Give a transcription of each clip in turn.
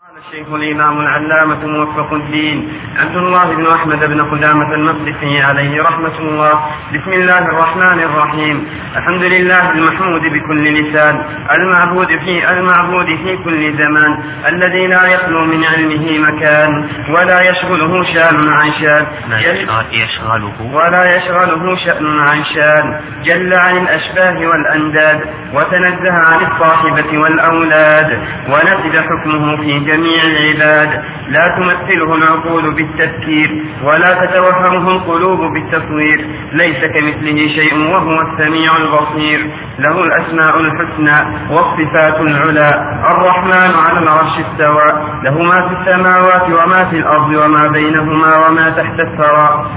قال الشيخ الإمام العلامة موفق الدين عبد الله بن أحمد بن قدامة المقدسي عليه رحمة الله. بسم الله الرحمن الرحيم. الحمد لله المحمود بكل لسان المعبود في المعبود في كل زمان الذي لا يخلو من علمه مكان ولا يشغله شأن عن شان يشغله؟ ولا يشغله شأن عن شان جل عن الأشباه والأنداد وتنزه عن الصاحبة والأولاد ونزل حكمه في جميع العباد. لا تمثله العقول بالتفكير ولا تتوهمه القلوب بالتصوير. ليس كمثله شيء وهو السميع البصير. له الأسماء الحسنى والصفات العلى. الرحمن على العرش استوى. له ما في السماوات وما في الأرض وما بينهما وما تحت الثرى.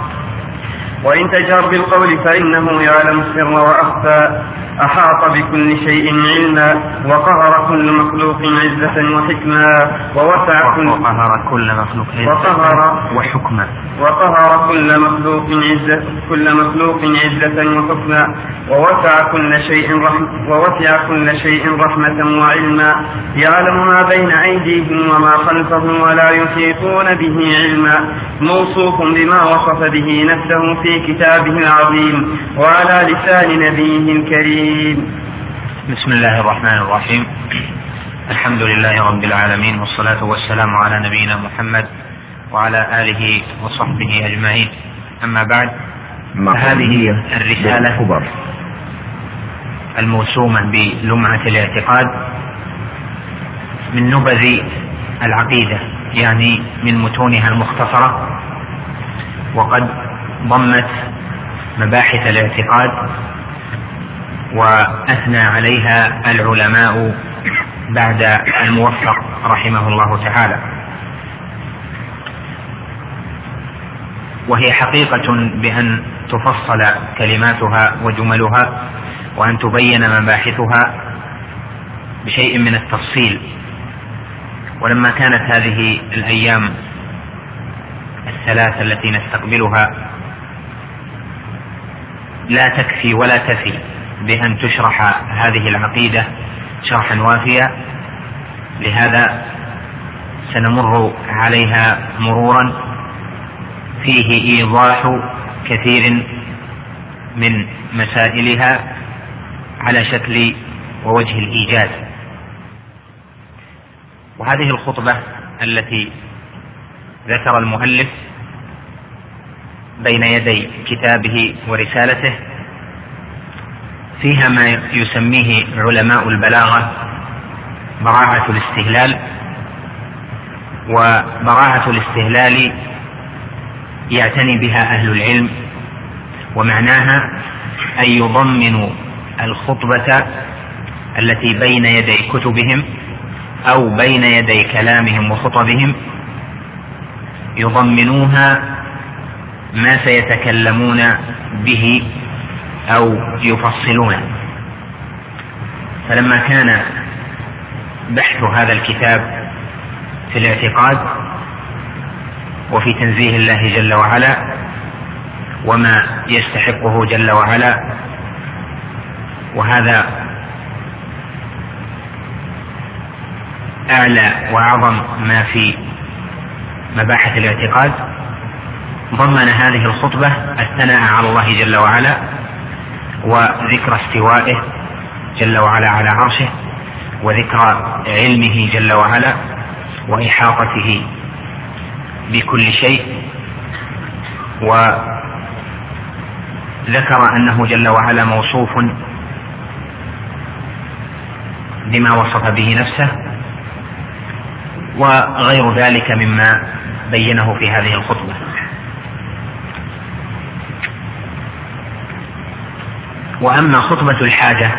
وإن تجهر بالقول فإنه يعلم السر وأخفى. أحاط بكل شيء علما وقهر كل مخلوق عزة وحكما ووسع كل وقهر كل مخلوق وقهر وحكما. وقهر كل مخلوق عزة كل مخلوق عزة وحكما. ووسع كل شيء رحم ووسع كل شيء رحمة وعلما. يعلم ما بين أيديهم وما خلفهم ولا يحيطون به علما. موصوف بما وصف به نفسه في كتابه العظيم وعلى لسان نبيه الكريم. بسم الله الرحمن الرحيم. الحمد لله رب العالمين والصلاة والسلام على نبينا محمد وعلى آله وصحبه أجمعين. أما بعد فهذه الرسالة الموسومة بلمعة الاعتقاد من نبذ العقيدة يعني من متونها المختصرة وقد ضمت مباحث الاعتقاد وأثنى عليها العلماء بعد الموفق رحمه الله تعالى. وهي حقيقة بأن تفصل كلماتها وجملها وأن تبين مباحثها بشيء من التفصيل. ولما كانت هذه الأيام الثلاث التي نستقبلها لا تكفي ولا تفي بأن تشرح هذه العقيدة شرحا وافيا. لهذا سنمر عليها مرورا. فيه إيضاح كثير من مسائلها على شكل ووجه الإيجاز. وهذه الخطبة التي ذكر المؤلف بين يدي كتابه ورسالته. فيها ما يسميه علماء البلاغة براعة الاستهلال وبراعة الاستهلال يعتني بها أهل العلم ومعناها أن يضمنوا الخطبة التي بين يدي كتبهم أو بين يدي كلامهم وخطبهم يضمنوها ما سيتكلمون به أو يفصلونه فلما كان بحث هذا الكتاب في الاعتقاد وفي تنزيه الله جل وعلا وما يستحقه جل وعلا وهذا أعلى وأعظم ما في مباحث الاعتقاد ضمن هذه الخطبة الثناء على الله جل وعلا وذكر استوائه جل وعلا على عرشه وذكر علمه جل وعلا وإحاطته بكل شيء وذكر أنه جل وعلا موصوف بما وصف به نفسه وغير ذلك مما بينه في هذه الخطبة. وأما خطبة الحاجة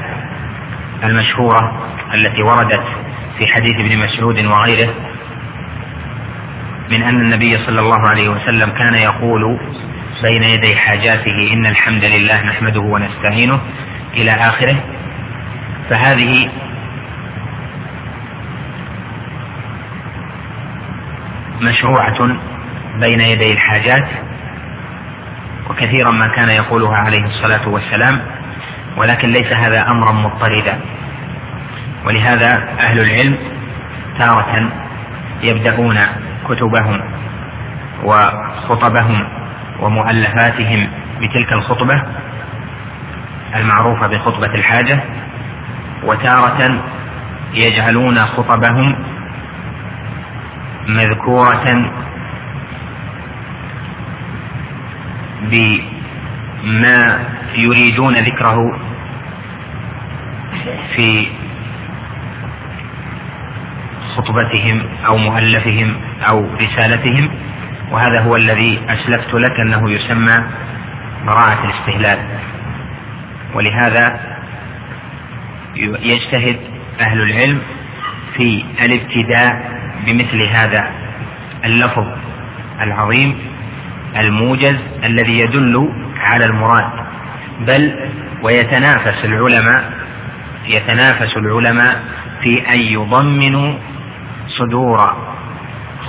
المشهورة التي وردت في حديث ابن مسعود وغيره من أن النبي صلى الله عليه وسلم كان يقول بين يدي حاجاته إن الحمد لله نحمده ونستعينه إلى آخره. فهذه مشروعة بين يدي الحاجات وكثيرا ما كان يقولها عليه الصلاة والسلام. ولكن ليس هذا أمرا مضطردا. ولهذا أهل العلم تارة يبدأون كتبهم وخطبهم ومؤلفاتهم بتلك الخطبة المعروفة بخطبة الحاجة وتارة يجعلون خطبهم مذكورة بما يريدون ذكره في خطبتهم أو مؤلفهم أو رسالتهم وهذا هو الذي أسلفت لك أنه يسمى براءة الاستهلال. ولهذا يجتهد أهل العلم في الابتداء بمثل هذا اللفظ العظيم الموجز الذي يدل على المراد بل ويتنافس العلماء يتنافس العلماء في أن يضمنوا صدور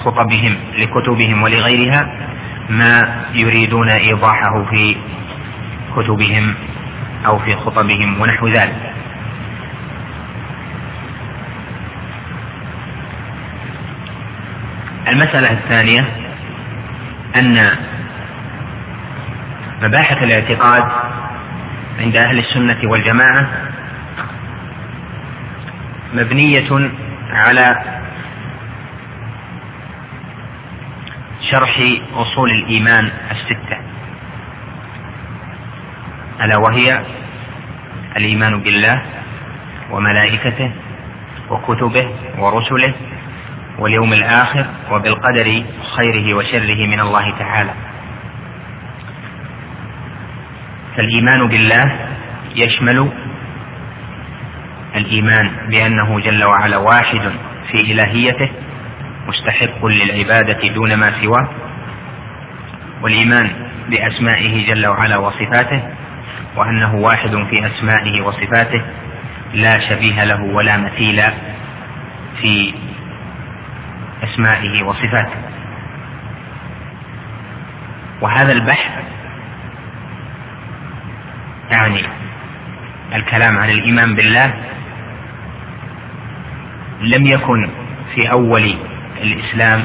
خطبهم لكتبهم ولغيرها ما يريدون إيضاحه في كتبهم أو في خطبهم ونحو ذلك. المسألة الثانية أن مباحث الاعتقاد عند أهل السنة والجماعة مبنية على شرح أصول الإيمان الستة ألا وهي الإيمان بالله وملائكته وكتبه ورسله واليوم الآخر وبالقدر خيره وشره من الله تعالى. فالإيمان بالله يشمل الإيمان بأنه جل وعلا واحد في إلهيته مستحق للعبادة دون ما سواه والإيمان بأسمائه جل وعلا وصفاته وأنه واحد في أسمائه وصفاته لا شبيه له ولا مثيل في أسمائه وصفاته. وهذا البحث يعني الكلام عن الإيمان بالله لم يكن في أول الإسلام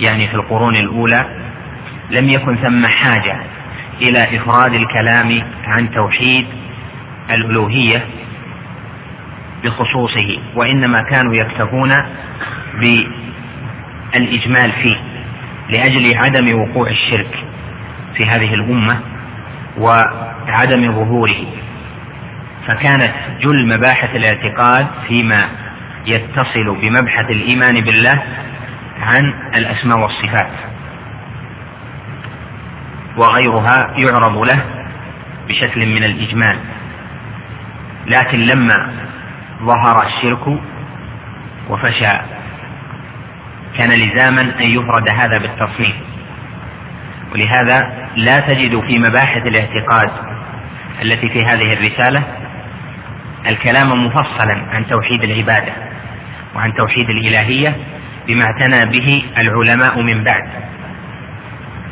يعني في القرون الأولى لم يكن ثم حاجة إلى إفراد الكلام عن توحيد الألوهية بخصوصه وإنما كانوا يكتفون بالإجمال فيه لأجل عدم وقوع الشرك في هذه الأمة وعدم ظهوره. فكانت جل مباحث الاعتقاد فيما يتصل بمبحث الإيمان بالله عن الأسماء والصفات. وغيرها يعرض له بشكل من الإجمال. لكن لما ظهر الشرك وفشى كان لزاما أن يفرد هذا بالتصنيف. ولهذا لا تجد في مباحث الاعتقاد التي في هذه الرسالة الكلام مفصلا عن توحيد العبادة. وعن توحيد الإلهية بما اعتنى به العلماء من بعد.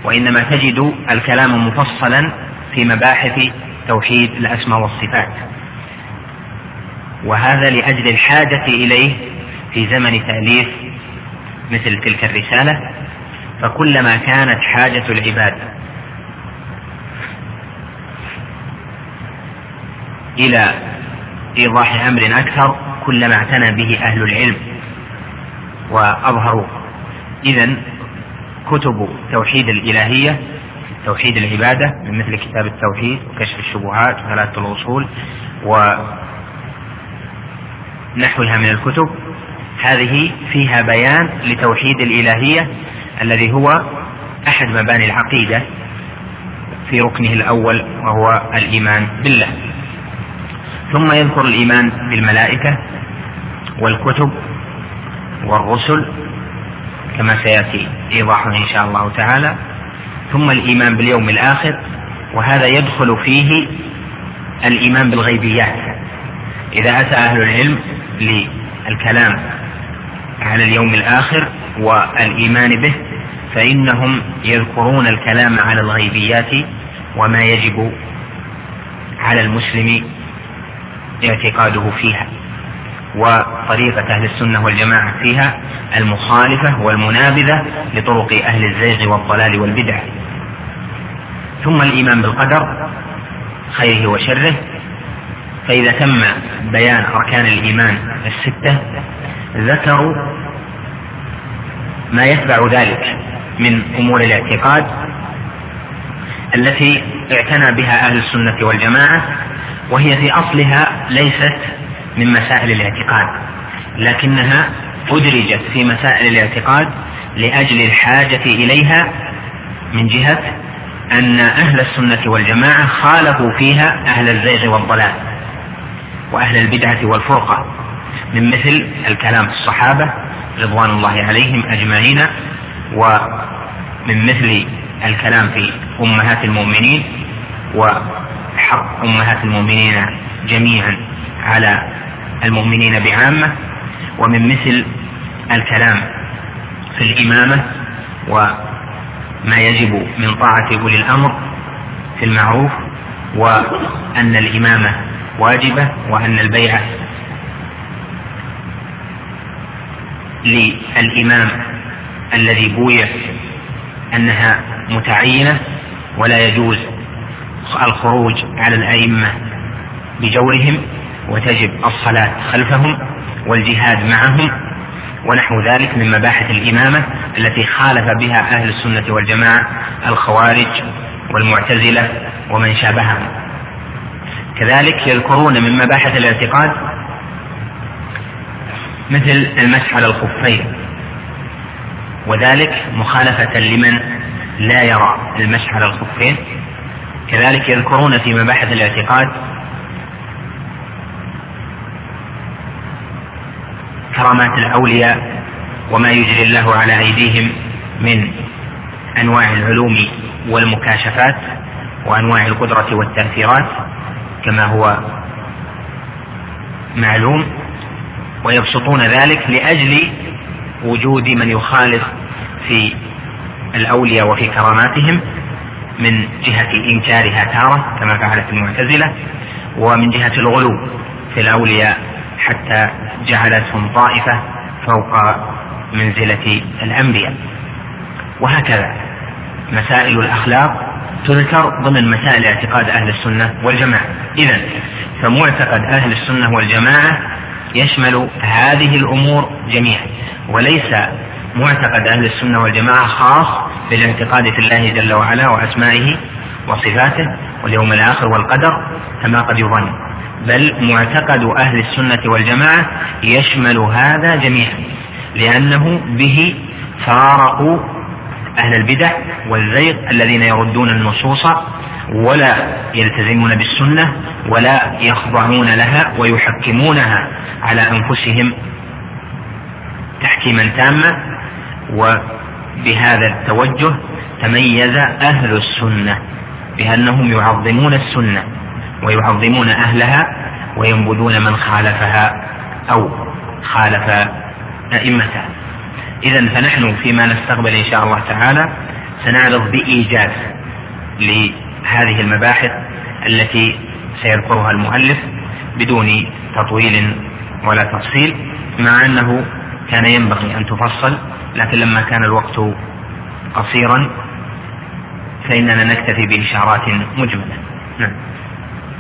وإنما تجد الكلام مفصلا في مباحث توحيد الأسماء والصفات. وهذا لأجل الحاجة إليه في زمن تأليف مثل تلك الرسالة فكلما كانت حاجة العباد إلى إيضاح أمر أكثر كلما اعتنى به أهل العلم وأظهروا. اذا كتب توحيد الإلهية توحيد العبادة من مثل كتاب التوحيد وكشف الشبهات وثلاثة الأصول ونحوها من الكتب. هذه فيها بيان لتوحيد الإلهية الذي هو أحد مباني العقيدة في ركنه الأول وهو الإيمان بالله. ثم يذكر الإيمان بالملائكة والكتب والرسل كما سيأتي ايضاحه إن شاء الله تعالى ثم الإيمان باليوم الآخر وهذا يدخل فيه الإيمان بالغيبيات. إذا أتى أهل العلم للكلام على اليوم الآخر والإيمان به فإنهم يذكرون الكلام على الغيبيات وما يجب على المسلم اعتقاده فيها. وطريقة أهل السنة والجماعة فيها المخالفة والمنابذة لطرق أهل الزيغ والضلال والبدع. ثم الإيمان بالقدر خيره وشره. فإذا تم بيان أركان الإيمان الستة ذكروا ما يتبع ذلك من أمور الاعتقاد التي اعتنى بها أهل السنة والجماعة وهي في أصلها ليست من مسائل الاعتقاد لكنها أدرجت في مسائل الاعتقاد لأجل الحاجة إليها من جهة أن أهل السنة والجماعة خالفوا فيها أهل الزيغ والضلال وأهل البدعة والفرقة من مثل الكلام في الصحابة رضوان الله عليهم أجمعين ومن مثل الكلام في أمهات المؤمنين وحق أمهات المؤمنين جميعا. على المؤمنين بعامة ومن مثل الكلام في الإمامة وما يجب من طاعة أولي الأمر في المعروف وأن الإمامة واجبة وأن البيعة للإمام الذي بويع أنها متعينة ولا يجوز الخروج على الأئمة بجورهم وتجب الصلاة خلفهم والجهاد معهم ونحو ذلك من مباحث الإمامة التي خالف بها أهل السنة والجماعة الخوارج والمعتزلة ومن شابههم. كذلك يذكرون من مباحث الاعتقاد مثل المسح على الخفين وذلك مخالفة لمن لا يرى المسح على الخفين. كذلك يذكرون في مباحث الاعتقاد كرامات الأولياء وما يجري الله على أيديهم من أنواع العلوم والمكاشفات وأنواع القدرة والتأثيرات كما هو معلوم ويبسطون ذلك لأجل وجود من يخالف في الأولياء وفي كراماتهم من جهة إنكارها تارة كما فعلت المعتزلة ومن جهة الغلو في الأولياء حتى جعلتهم طائفة فوق منزلة الأنبياء. وهكذا مسائل الأخلاق تذكر ضمن مسائل اعتقاد أهل السنة والجماعة. إذا فمعتقد أهل السنة والجماعة يشمل هذه الأمور جميعا. وليس معتقد أهل السنة والجماعة خاص بالاعتقاد في الله جل وعلا وأسمائه وصفاته واليوم الآخر والقدر كما قد يظن. بل معتقد أهل السنة والجماعة يشمل هذا جميعا لأنه به فارقوا أهل البدع والزيغ الذين يردون النصوص ولا يلتزمون بالسنة ولا يخضعون لها ويحكمونها على أنفسهم تحكيما تاما. وبهذا التوجه تميز أهل السنة بأنهم يعظمون السنة. ويعظمون أهلها وينبذون من خالفها أو خالف أئمتها. إذا فنحن فيما نستقبل إن شاء الله تعالى سنعرض بإيجاز لهذه المباحث التي سيذكرها المؤلف بدون تطويل ولا تفصيل مع أنه كان ينبغي أن تفصل لكن لما كان الوقت قصيرا فإننا نكتفي بإشارات مجملة. نعم.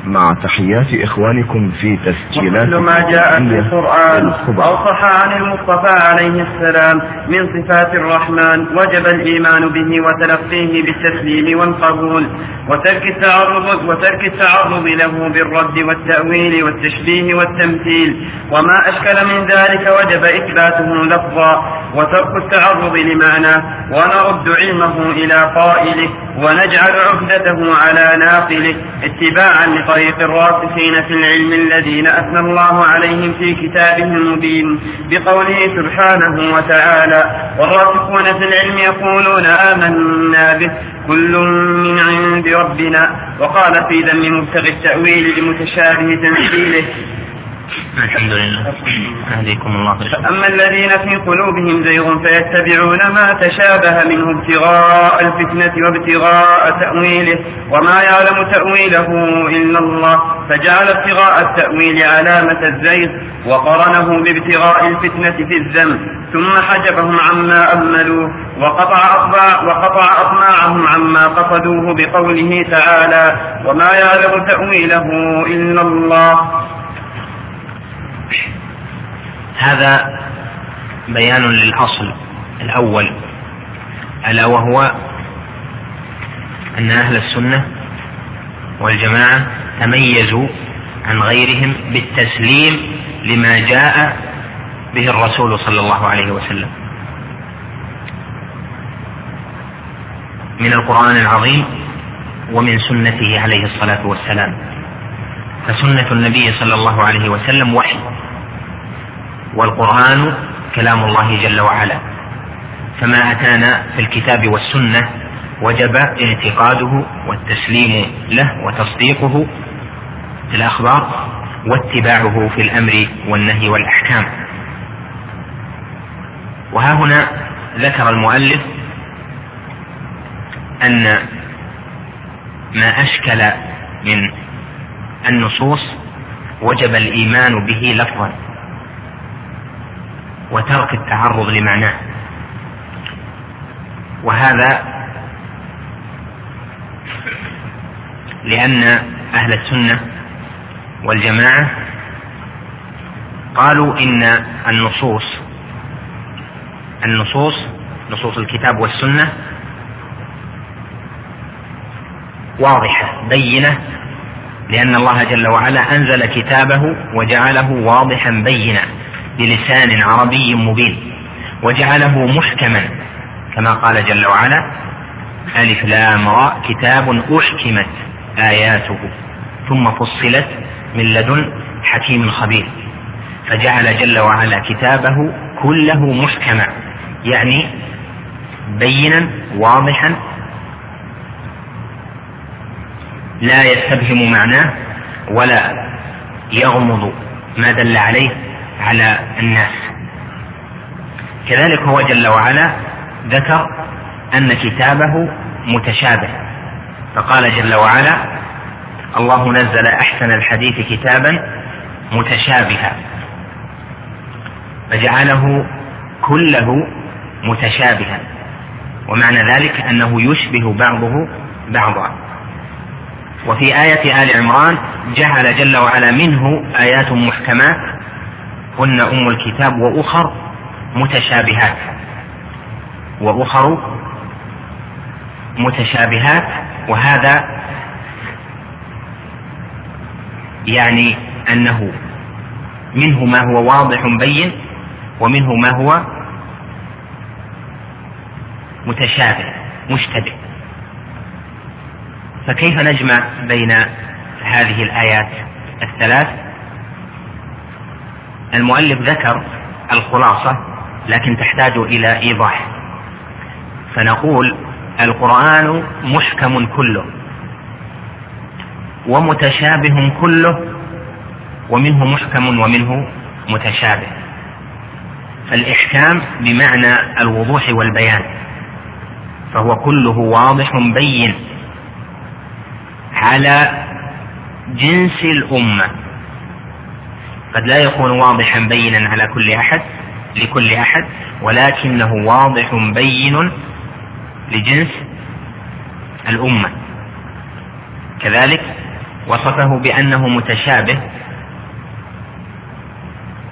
مع تحيات إخوانكم في تسجيلات مثل ما جاء في القرآن أو صح عن المصطفى عليه السلام من صفات الرحمن وجب الإيمان به وتلقيه بالتسليم والقبول وترك التعرض وترك التعرض له بالرد والتأويل والتشبيه والتمثيل وما أشكل من ذلك وجب إثباته لفظا وترك التعرض لمعناه ونرد علمه إلى قائله. ونجعل عهدته على ناقله اتباعا لطريق الراسخين في العلم الذين أثنى الله عليهم في كتابه المبين بقوله سبحانه وتعالى والراسخون في العلم يقولون آمنا به كل من عند ربنا وقال في ذم مبتغي التأويل لمتشابه تنزيله الحمد لله. أهديكم الله. أما الذين في قلوبهم زيغ فيتبعون ما تشابه منه ابتغاء الفتنة وابتغاء تأويله وما يعلم تأويله إلا الله فجعل ابتغاء التأويل علامة الزيغ وقرنه بابتغاء الفتنة في الذنب ثم حجبهم عما أملوه وقطع أطباع وقطع أطماعهم عما قصدوه بقوله تعالى وما يعلم تأويله إلا الله هذا بيان للأصل الأول ألا وهو أن أهل السنة والجماعة تميزوا عن غيرهم بالتسليم لما جاء به الرسول صلى الله عليه وسلم. من القرآن العظيم ومن سنته عليه الصلاة والسلام. فسنة النبي صلى الله عليه وسلم وحي. والقرآن كلام الله جل وعلا. فما أتانا في الكتاب والسنة وجب اعتقاده والتسليم له وتصديقه في الأخبار واتباعه في الأمر والنهي والأحكام. وها هنا ذكر المؤلف أن ما أشكل من النصوص وجب الإيمان به لفظا. وترك التعرض لمعناه. وهذا لأن أهل السنة والجماعة قالوا إن النصوص النصوص نصوص الكتاب والسنة واضحة بينة لأن الله جل وعلا أنزل كتابه وجعله واضحا بينا. بلسان عربي مبين وجعله محكما كما قال جل وعلا ألف لام راء كتاب أحكمت آياته ثم فصلت من لدن حكيم خبير فجعل جل وعلا كتابه كله محكما يعني بينا واضحا لا يستبهم معناه ولا يغمض ما دل عليه. على الناس. كذلك هو جل وعلا ذكر أن كتابه متشابه. فقال جل وعلا الله نزل أحسن الحديث كتابا متشابها. فجعله كله متشابها. ومعنى ذلك أنه يشبه بعضه بعضا. وفي آية آل عمران جعل جل وعلا منه آيات محكمات هن أم الكتاب وأخر متشابهات. وأخر متشابهات وهذا يعني أنه منه ما هو واضح بين ومنه ما هو متشابه مشتبه. فكيف نجمع بين هذه الآيات الثلاث؟ المؤلف ذكر الخلاصة لكن تحتاج إلى إيضاح. فنقول القرآن محكم كله ومتشابه كله ومنه محكم ومنه متشابه. فالإحكام بمعنى الوضوح والبيان فهو كله واضح بين على جنس الأمة. قد لا يكون واضحا بينا على كل أحد لكل أحد ولكنه واضح بين لجنس الأمة. كذلك وصفه بأنه متشابه.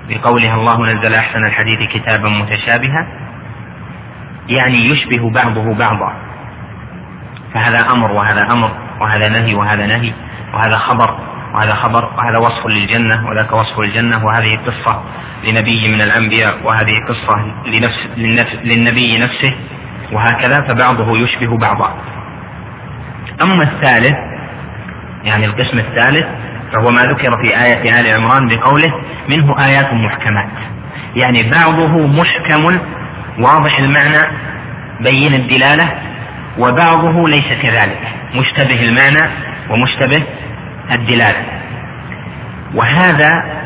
بقولها الله نزل أحسن الحديث كتابا متشابها يعني يشبه بعضه بعضا. فهذا أمر وهذا أمر وهذا نهي وهذا نهي وهذا خبر. وهذا خبر وهذا وصف للجنة وذاك وصف للجنة وهذه قصة لنبي من الأنبياء وهذه قصة لنفس للنبي نفسه وهكذا فبعضه يشبه بعضا. أما الثالث يعني القسم الثالث فهو ما ذكر في آية آل عمران بقوله منه آيات محكمات. يعني بعضه محكم واضح المعنى بين الدلالة وبعضه ليس كذلك مشتبه المعنى ومشتبه الدلالة وهذا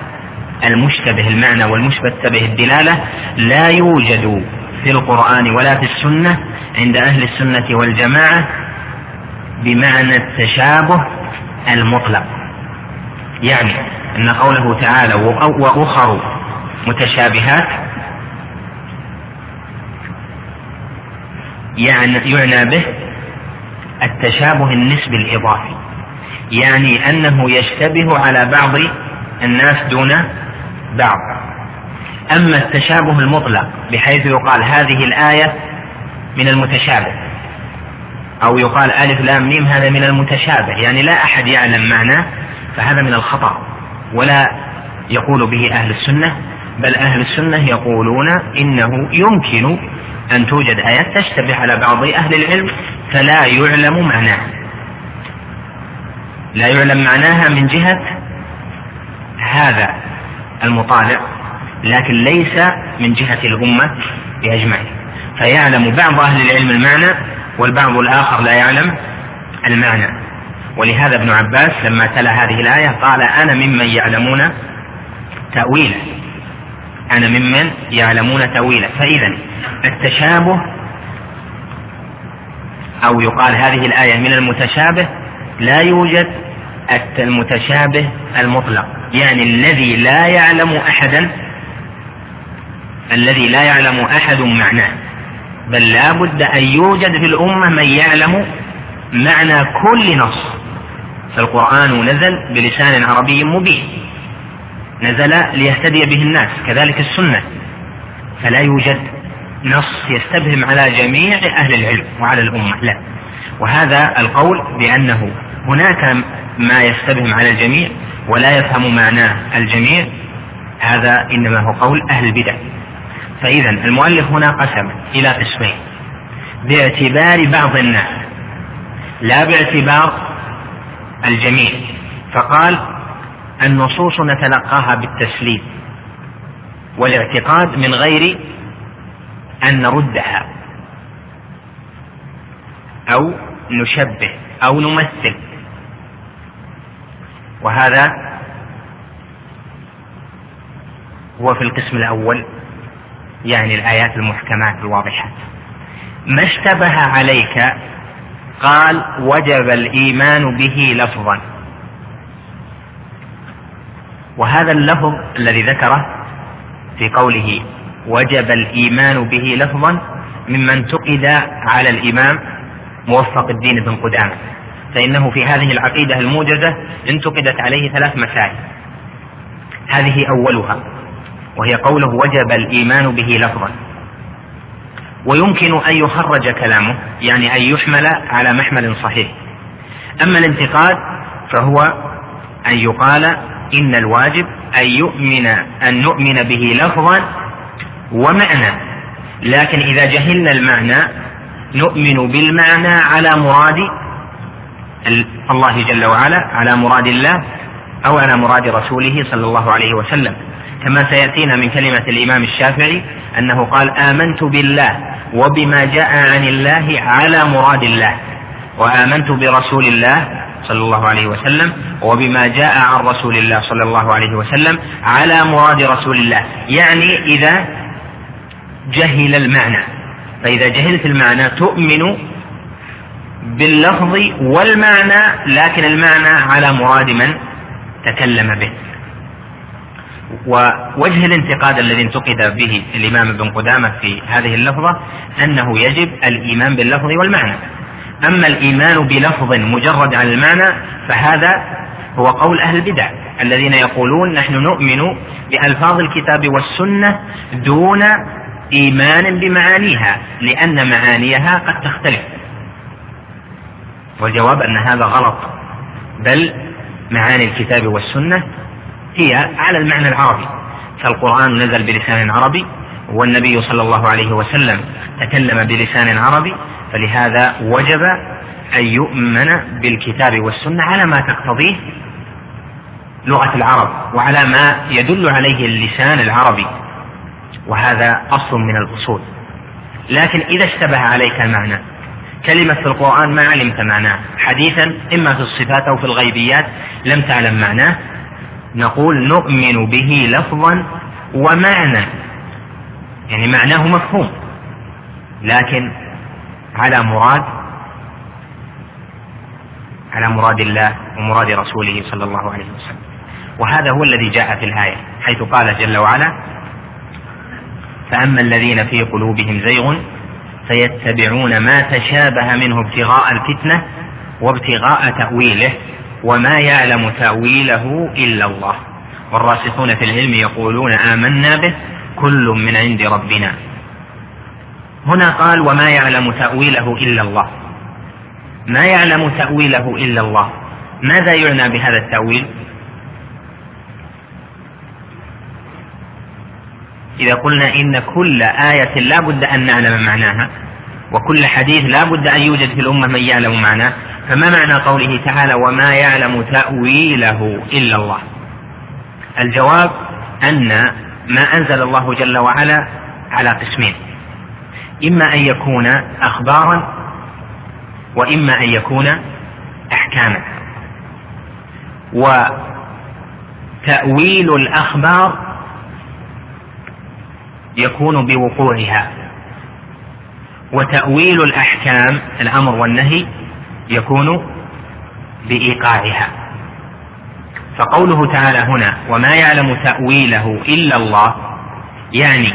المشتبه المعنى والمشتبه الدلالة لا يوجد في القرآن ولا في السنة عند أهل السنة والجماعة بمعنى التشابه المطلق. يعني أن قوله تعالى وأخر متشابهات يعني يعنى به التشابه النسبي الإضافي. يعني أنه يشتبه على بعض الناس دون بعض. أما التشابه المطلق بحيث يقال هذه الآية من المتشابه أو يقال ألف لام ميم هذا من المتشابه يعني لا أحد يعلم معناه فهذا من الخطأ ولا يقول به أهل السنة بل أهل السنة يقولون إنه يمكن أن توجد آيات تشتبه على بعض أهل العلم فلا يعلم معناها لا يعلم معناها من جهة هذا المطالع لكن ليس من جهة الأمة بأجمعها فيعلم بعض أهل العلم المعنى والبعض الآخر لا يعلم المعنى. ولهذا ابن عباس لما تلا هذه الآية قال أنا ممن يعلمون تأويله. أنا ممن يعلمون تأويله. فإذا التشابه أو يقال هذه الآية من المتشابه لا يوجد المتشابه المطلق. يعني الذي لا يعلم أحدا الذي لا يعلم أحد معناه. بل لا بد أن يوجد في الأمة من يعلم معنى كل نص. فالقرآن نزل بلسان عربي مبين. نزل ليهتدي به الناس كذلك السنة. فلا يوجد نص يستبهم على جميع أهل العلم وعلى الأمة لا. وهذا القول بأنه هناك ما يستبهم على الجميع ولا يفهم معناه الجميع هذا إنما هو قول أهل البدع. فإذا المؤلف هنا قسم إلى قسمين باعتبار بعض الناس لا باعتبار الجميع. فقال النصوص نتلقاها بالتسليم والاعتقاد من غير أن نردها. أو نشبه أو نمثل. وهذا هو في القسم الأول يعني الآيات المحكمات الواضحات ما اشتبه عليك قال وجب الإيمان به لفظا. وهذا اللفظ الذي ذكره في قوله وجب الإيمان به لفظا مما انتقد على الإمام موفق الدين بن قدامة. فإنه في هذه العقيدة الموجزة انتقدت عليه ثلاث مسائل. هذه أولها وهي قوله وجب الإيمان به لفظا. ويمكن أن يخرج كلامه يعني أن يحمل على محمل صحيح. أما الانتقاد فهو أن يقال إن الواجب أن يؤمن أن نؤمن به لفظا ومعنى. لكن إذا جهلنا المعنى نؤمن بالمعنى على مراد الله جل وعلا على مراد الله أو على مراد رسوله صلى الله عليه وسلم. كما سيأتينا من كلمة الإمام الشافعي أنه قال آمنت بالله وبما جاء عن الله على مراد الله وآمنت برسول الله صلى الله عليه وسلم وبما جاء عن رسول الله صلى الله عليه وسلم على مراد رسول الله. يعني إذا جهل المعنى. فإذا جهلت المعنى تؤمن باللفظ والمعنى لكن المعنى على مراد من تكلم به. ووجه الانتقاد الذي انتقد به الإمام ابن قدامة في هذه اللفظة أنه يجب الإيمان باللفظ والمعنى. أما الإيمان بلفظ مجرد عن المعنى فهذا هو قول أهل البدع الذين يقولون نحن نؤمن بألفاظ الكتاب والسنة دون إيمان بمعانيها لأن معانيها قد تختلف. والجواب أن هذا غلط. بل معاني الكتاب والسنة هي على المعنى العربي. فالقرآن نزل بلسان عربي والنبي صلى الله عليه وسلم تكلم بلسان عربي فلهذا وجب أن يؤمن بالكتاب والسنة على ما تقتضيه لغة العرب وعلى ما يدل عليه اللسان العربي. وهذا أصل من الأصول. لكن إذا اشتبه عليك المعنى كلمة في القرآن ما علمت معناه. حديثا إما في الصفات أو في الغيبيات لم تعلم معناه. نقول نؤمن به لفظا ومعنى. يعني معناه مفهوم. لكن على مراد على مراد الله ومراد رسوله صلى الله عليه وسلم. وهذا هو الذي جاء في الآية حيث قال جل وعلا فأما الذين في قلوبهم زيغ فيتبعون ما تشابه منه ابتغاء الفتنة وابتغاء تأويله وما يعلم تأويله إلا الله. والراسخون في العلم يقولون آمنا به كل من عند ربنا. هنا قال وما يعلم تأويله إلا الله. ما يعلم تأويله إلا الله. ماذا يعنى بهذا التأويل؟ إذا قلنا إن كل آية لا بد أن نعلم معناها وكل حديث لا بد أن يوجد في الأمة من يعلم معناه فما معنى قوله تعالى وما يعلم تأويله إلا الله؟ الجواب أن ما أنزل الله جل وعلا على قسمين إما أن يكون أخبارا وإما أن يكون أحكاما. وتأويل الأخبار يكون بوقوعها. وتأويل الأحكام الأمر والنهي يكون بإيقاعها. فقوله تعالى هنا وما يعلم تأويله إلا الله يعني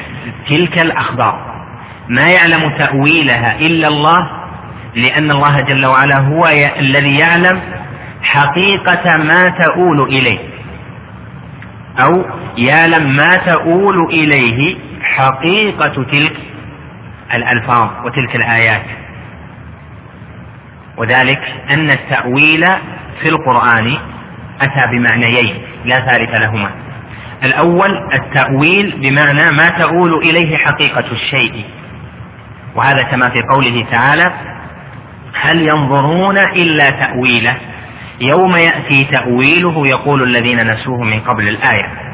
تلك الأخبار. ما يعلم تأويلها إلا الله لأن الله جل وعلا هو الذي يعلم حقيقة ما تؤول إليه أو يعلم ما تؤول إليه حقيقة تلك الألفاظ وتلك الآيات. وذلك أن التأويل في القرآن أتى بمعنيين لا ثالث لهما. الأول التأويل بمعنى ما تؤول إليه حقيقة الشيء. وهذا كما في قوله تعالى هل ينظرون إلا تأويله؟ يوم يأتي تأويله يقول الذين نسوه من قبل الآية.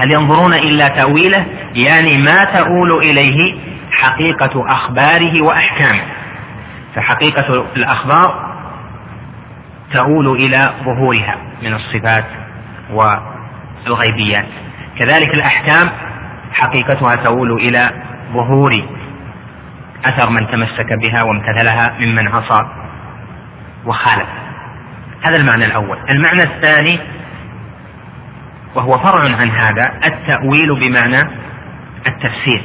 هل ينظرون إلا تأويله؟ يعني ما تؤول إليه حقيقة أخباره وأحكامه. فحقيقة الأخبار تؤول إلى ظهورها من الصفات والغيبيات. كذلك الأحكام حقيقتها تؤول إلى ظهور أثر من تمسك بها وامتثلها ممن عصى وخالف. هذا المعنى الأول. المعنى الثاني وهو فرع عن هذا التأويل بمعنى التفسير.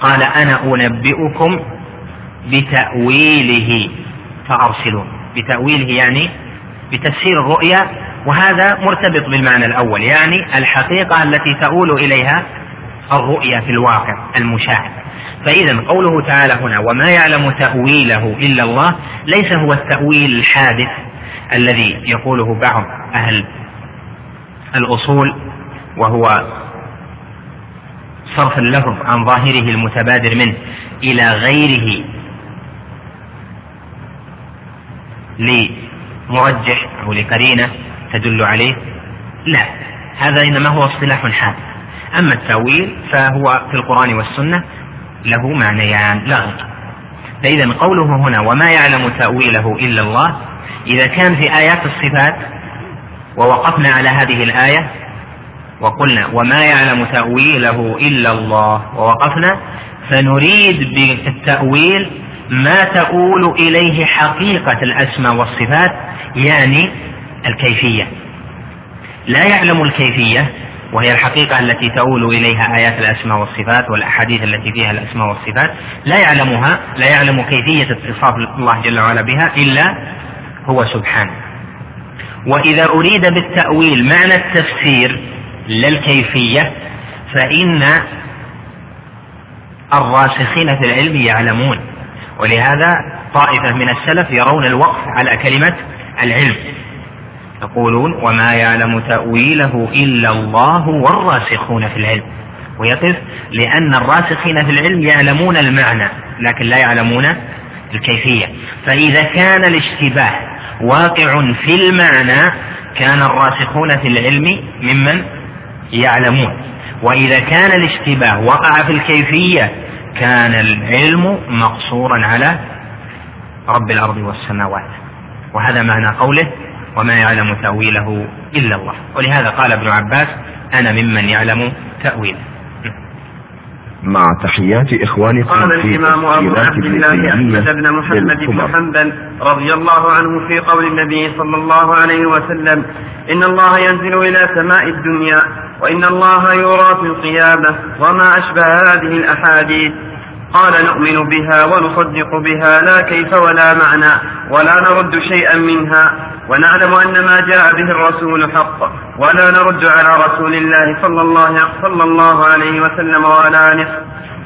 قال أنا أنبئكم بتأويله فأرسلون. بتأويله يعني بتفسير الرؤيا وهذا مرتبط بالمعنى الأول يعني الحقيقة التي تؤول إليها الرؤيا في الواقع المشاهد. فإذا قوله تعالى هنا وما يعلم تأويله إلا الله ليس هو التأويل الحادث الذي يقوله بعض أهل الأصول وهو صرف اللفظ عن ظاهره المتبادر منه إلى غيره لمرجح أو لقرينة تدل عليه لا هذا إنما هو اصطلاح حادث أما التأويل فهو في القرآن والسنة له معنيان لا غير. فإذا قوله هنا وما يعلم تأويله إلا الله إذا كان في آيات الصفات ووقفنا على هذه الآية وقلنا وما يعلم تأويله إلا الله ووقفنا فنريد بالتأويل ما تؤول إليه حقيقة الأسماء والصفات يعني الكيفية. لا يعلم الكيفية وهي الحقيقة التي تؤول إليها آيات الأسماء والصفات والأحاديث التي فيها الأسماء والصفات لا يعلمها لا يعلم كيفية اتصاف الله جل وعلا بها إلا هو سبحانه وإذا أريد بالتأويل معنى التفسير لا الكيفية فإن الراسخين في العلم يعلمون. ولهذا طائفة من السلف يرون الوقف على كلمة العلم. يقولون وما يعلم تأويله إلا الله والراسخون في العلم. ويقف لأن الراسخين في العلم يعلمون المعنى لكن لا يعلمون الكيفية. فإذا كان الاشتباه واقع في المعنى كان الراسخون في العلم ممن يعلمون. وإذا كان الاشتباه وقع في الكيفية كان العلم مقصورا على رب الأرض والسماوات. وهذا معنى قوله وما يعلم تأويله إلا الله. ولهذا قال ابن عباس أنا ممن يعلم تأويله. مع تحيات إخوانكم قال الإمام أبو عبد الله أحمد بن محمد بن. حنبل رضي الله عنه في قول النبي صلى الله عليه وسلم إن الله ينزل إلى سماء الدنيا وإن الله يرى في القيامة وما أشبه هذه الأحاديث قال نؤمن بها ونصدق بها لا كيف ولا معنى ولا نرد شيئا منها. ونعلم أن ما جاء به الرسول حق ولا نرد على رسول الله صلى الله, صلى الله عليه وسلم ولا نصف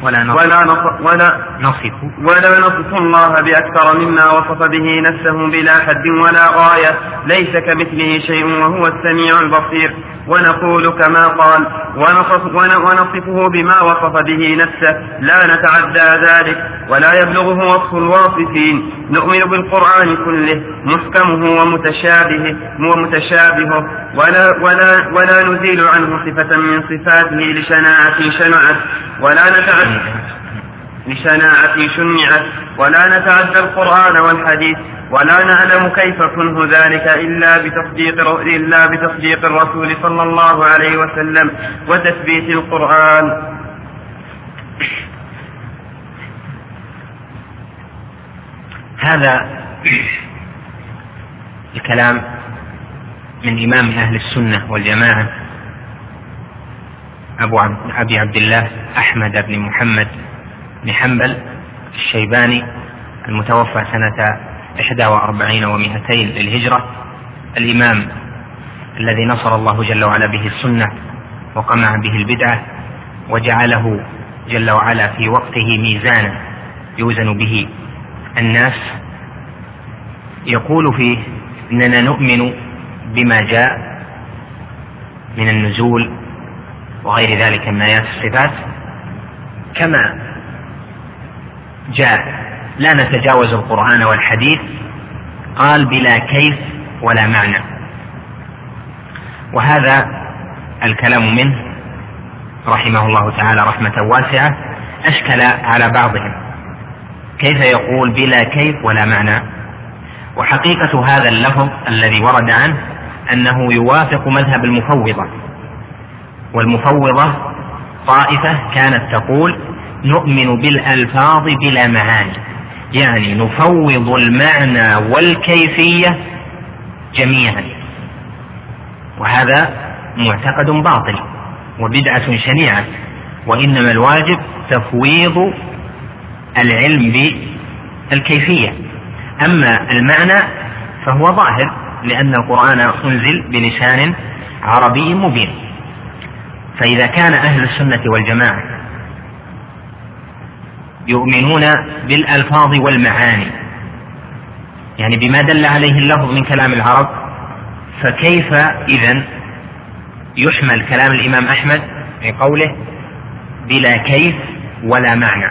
ولا نصف. ولا نصف ولا نصف. ولا نصف. الله بأكثر مما وصف به نفسه بلا حد ولا غاية. ليس كمثله شيء وهو السميع البصير. ونقول كما قال ونصف ون- ونصفه بما وصف به نفسه. لا نتعدى ذلك. ولا يبلغه وصف الواصفين. نؤمن بالقرآن كله. محكمه ومتشابهه ومتشابهه. ولا ولا ولا نزيل عنه صفة من صفاته لشناعة شنعت. ولا نتعدى لشناعة شنعت ولا نتعدى القرآن والحديث ولا نعلم كيف كنه ذلك إلا بتصديق إلا بتصديق الرسول صلى الله عليه وسلم وتثبيت القرآن. هذا الكلام من إمام أهل السنة والجماعة أبو أبي عبد الله أحمد بن محمد بن حنبل الشيباني المتوفى سنة 41 و200 للهجرة الإمام الذي نصر الله جل وعلا به السنة وقمع به البدعة وجعله جل وعلا في وقته ميزانا يوزن به الناس. يقول فيه إننا نؤمن بما جاء من النزول وغير ذلك من آيات الصفات كما جاء لا نتجاوز القرآن والحديث قال بلا كيف ولا معنى. وهذا الكلام منه رحمه الله تعالى رحمة واسعة أشكل على بعضهم. كيف يقول بلا كيف ولا معنى؟ وحقيقة هذا اللفظ الذي ورد عنه أنه يوافق مذهب المفوضة. والمفوضة طائفة كانت تقول نؤمن بالألفاظ بلا معاني. يعني نفوض المعنى والكيفية جميعا. وهذا معتقد باطل وبدعة شنيعة. وإنما الواجب تفويض العلم بالكيفية. أما المعنى فهو ظاهر لأن القرآن أنزل بلسان عربي مبين. فإذا كان أهل السنة والجماعة يؤمنون بالألفاظ والمعاني يعني بما دل عليه اللفظ من كلام العرب فكيف إذا يحمل كلام الإمام أحمد في قوله بلا كيف ولا معنى؟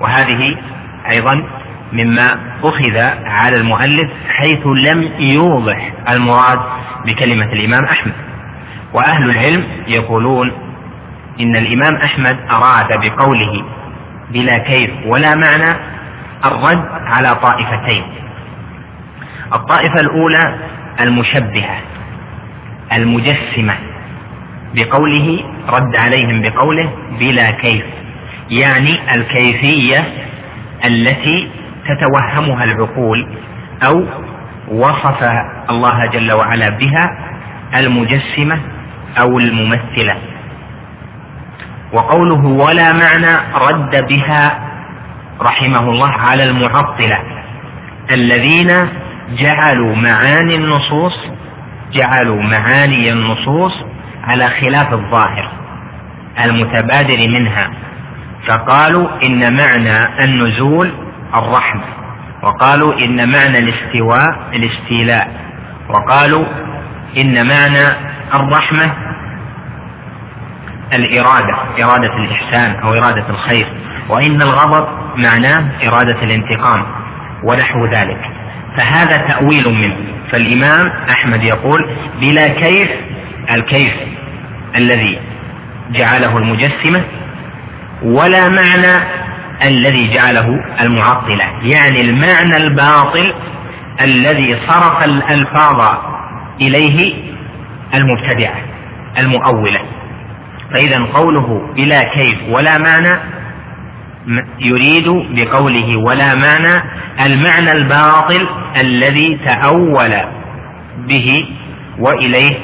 وهذه أيضا مما أخذ على المؤلف حيث لم يوضح المراد بكلمة الإمام أحمد. وأهل العلم يقولون إن الإمام أحمد أراد بقوله بلا كيف ولا معنى الرد على طائفتين. الطائفة الأولى المشبهة المجسمة بقوله رد عليهم بقوله بلا كيف يعني الكيفية التي تتوهمها العقول أو وصف الله جل وعلا بها المجسمة أو الممثلة. وقوله ولا معنى رد بها رحمه الله على المعطلة. الذين جعلوا معاني النصوص جعلوا معاني النصوص على خلاف الظاهر المتبادر منها. فقالوا إن معنى النزول الرحمة. وقالوا إن معنى الاستواء الاستيلاء. وقالوا إن معنى الرحمة الإرادة إرادة الإحسان أو إرادة الخير. وإن الغضب معناه إرادة الانتقام ونحو ذلك. فهذا تأويل منه. فالإمام أحمد يقول بلا كيف الكيف الذي جعله المجسمة ولا معنى الذي جعله المعطلة. يعني المعنى الباطل الذي صرف الألفاظ إليه المبتدعة المؤولة. فإذا قوله بلا كيف ولا معنى يريد بقوله ولا معنى المعنى الباطل الذي تأول به وإليه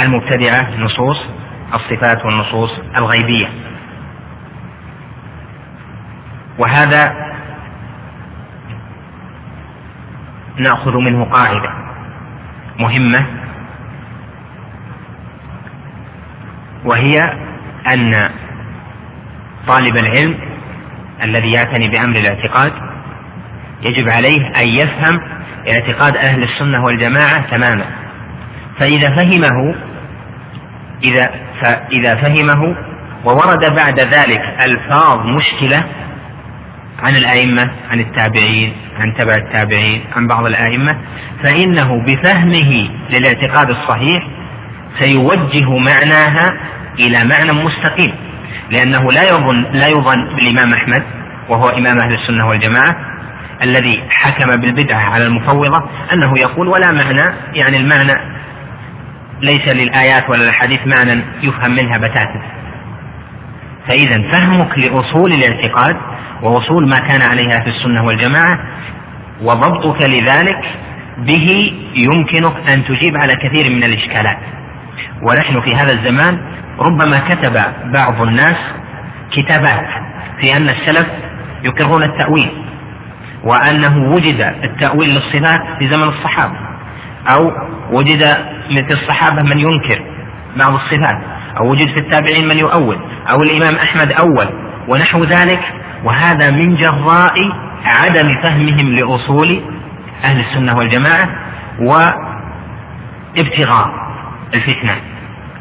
المبتدعة نصوص الصفات والنصوص الغيبية. وهذا نأخذ منه قاعدة مهمة وهي أن طالب العلم الذي يعتني بأمر الاعتقاد يجب عليه أن يفهم اعتقاد أهل السنة والجماعة تماما. فإذا فهمه إذا فاذا فهمه وورد بعد ذلك ألفاظ مشكلة عن الأئمة عن التابعين عن تبع التابعين عن بعض الأئمة فإنه بفهمه للاعتقاد الصحيح سيوجه معناها إلى معنى مستقيم لأنه لا يظن لا يظن بالإمام أحمد وهو إمام أهل السنة والجماعة الذي حكم بالبدعة على المفوضة أنه يقول ولا معنى يعني المعنى ليس للآيات ولا الحديث معنى يفهم منها بتاتا. فإذا فهمك لأصول الاعتقاد ووصول ما كان عليه أهل السنة والجماعة وضبطك لذلك به يمكنك أن تجيب على كثير من الإشكالات. ونحن في هذا الزمان ربما كتب بعض الناس كتابات في أن السلف يكرهون التأويل وأنه وجد التأويل للصفات في زمن الصحابة أو وجد مثل الصحابة من ينكر بعض الصفات أو وجد في التابعين من يؤول أو الإمام أحمد أول ونحو ذلك وهذا من جراء عدم فهمهم لأصول أهل السنة والجماعة وابتغاء الفتنة.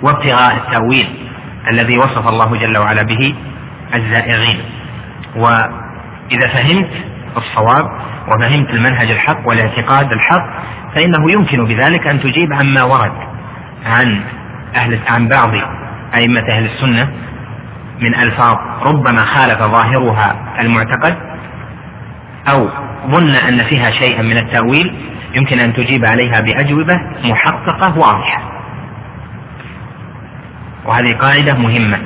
وابتغاء التأويل الذي وصف الله جل وعلا به الزائغين. وإذا فهمت الصواب وفهمت المنهج الحق والاعتقاد الحق فإنه يمكن بذلك أن تجيب عما ورد عن أهل عن بعض أئمة أهل السنة من ألفاظ ربما خالف ظاهرها المعتقد أو ظن أن فيها شيئا من التأويل يمكن أن تجيب عليها بأجوبة محققة واضحة. وهذه قاعدة مهمة.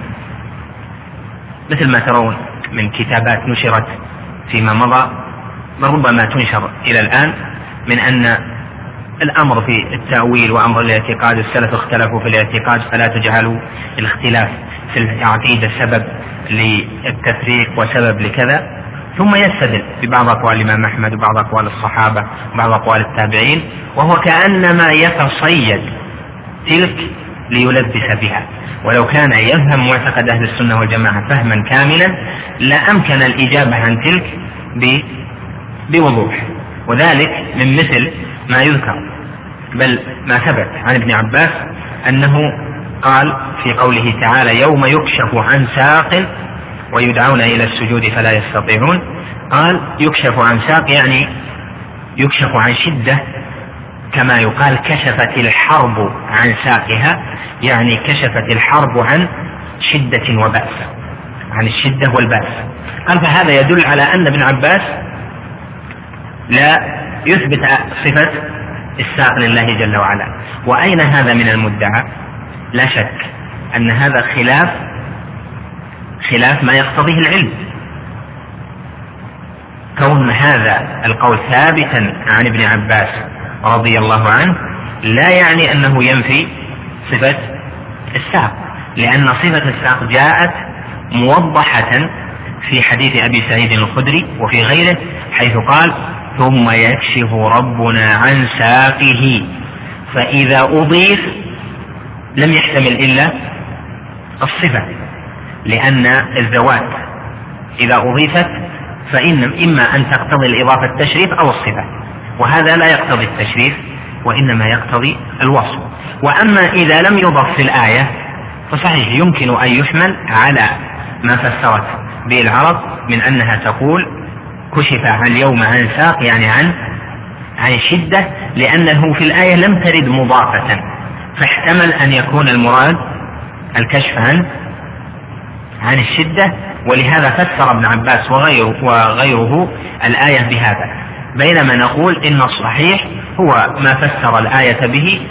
مثل ما ترون من كتابات نشرت فيما مضى ربما تنشر إلى الآن من أن الأمر في التأويل وأمر الاعتقاد السلف اختلفوا في الاعتقاد فلا تجعلوا الاختلاف في العقيدة سبب للتفريق وسبب لكذا. ثم يستدل ببعض أقوال الإمام أحمد وبعض أقوال الصحابة وبعض أقوال التابعين وهو كأنما يتصيد تلك ليلبس بها. ولو كان يفهم معتقد أهل السنة والجماعة فهما كاملا لأمكن الإجابة عن تلك بوضوح. وذلك من مثل ما يذكر. بل ما ثبت عن ابن عباس أنه قال في قوله تعالى يوم يكشف عن ساق ويدعون إلى السجود فلا يستطيعون قال يكشف عن ساق يعني يكشف عن شدة كما يقال كشفت الحرب عن ساقها يعني كشفت الحرب عن شدة وبأس عن الشدة والبأس. قال فهذا يدل على أن ابن عباس لا يثبت صفة الساق لله جل وعلا. وأين هذا من المدعى؟ لا شك أن هذا خلاف خلاف ما يقتضيه العلم. كون هذا القول ثابتا عن ابن عباس رضي الله عنه لا يعني أنه ينفي صفة الساق لأن صفة الساق جاءت موضحة في حديث أبي سعيد الخدري وفي غيره حيث قال ثم يكشف ربنا عن ساقه فإذا أضيف لم يحتمل إلا الصفة لأن الذوات إذا أضيفت فإن إما أن تقتضي الإضافة التشريف أو الصفة. وهذا لا يقتضي التشريف وإنما يقتضي الوصف. وأما إذا لم يضف في الآية فصحيح يمكن أن يحمل على ما فسرت به العرب من أنها تقول كشف عن اليوم عن ساق يعني عن عن شدة لأنه في الآية لم ترد مضافة. فاحتمل أن يكون المراد الكشف عن عن الشدة ولهذا فسر ابن عباس وغيره, وغيره الآية بهذا. بينما نقول إن الصحيح هو ما فسر الآية به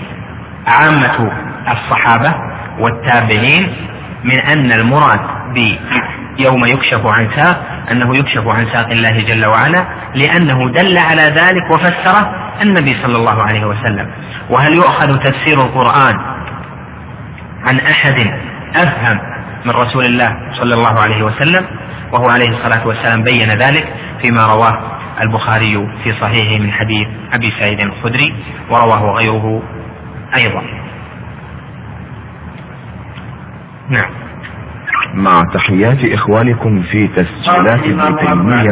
عامة الصحابة والتابعين من أن المراد بيوم يكشف عن ساق أنه يكشف عن ساق الله جل وعلا لأنه دل على ذلك وفسره النبي صلى الله عليه وسلم. وهل يؤخذ تفسير القرآن عن أحد أفهم من رسول الله صلى الله عليه وسلم؟ وهو عليه الصلاة والسلام بين ذلك فيما رواه البخاري في صحيحه من حديث أبي سعيد الخدري ورواه غيره أيضا. نعم. مع تحيات إخوانكم في تسجيلات ابن تيمية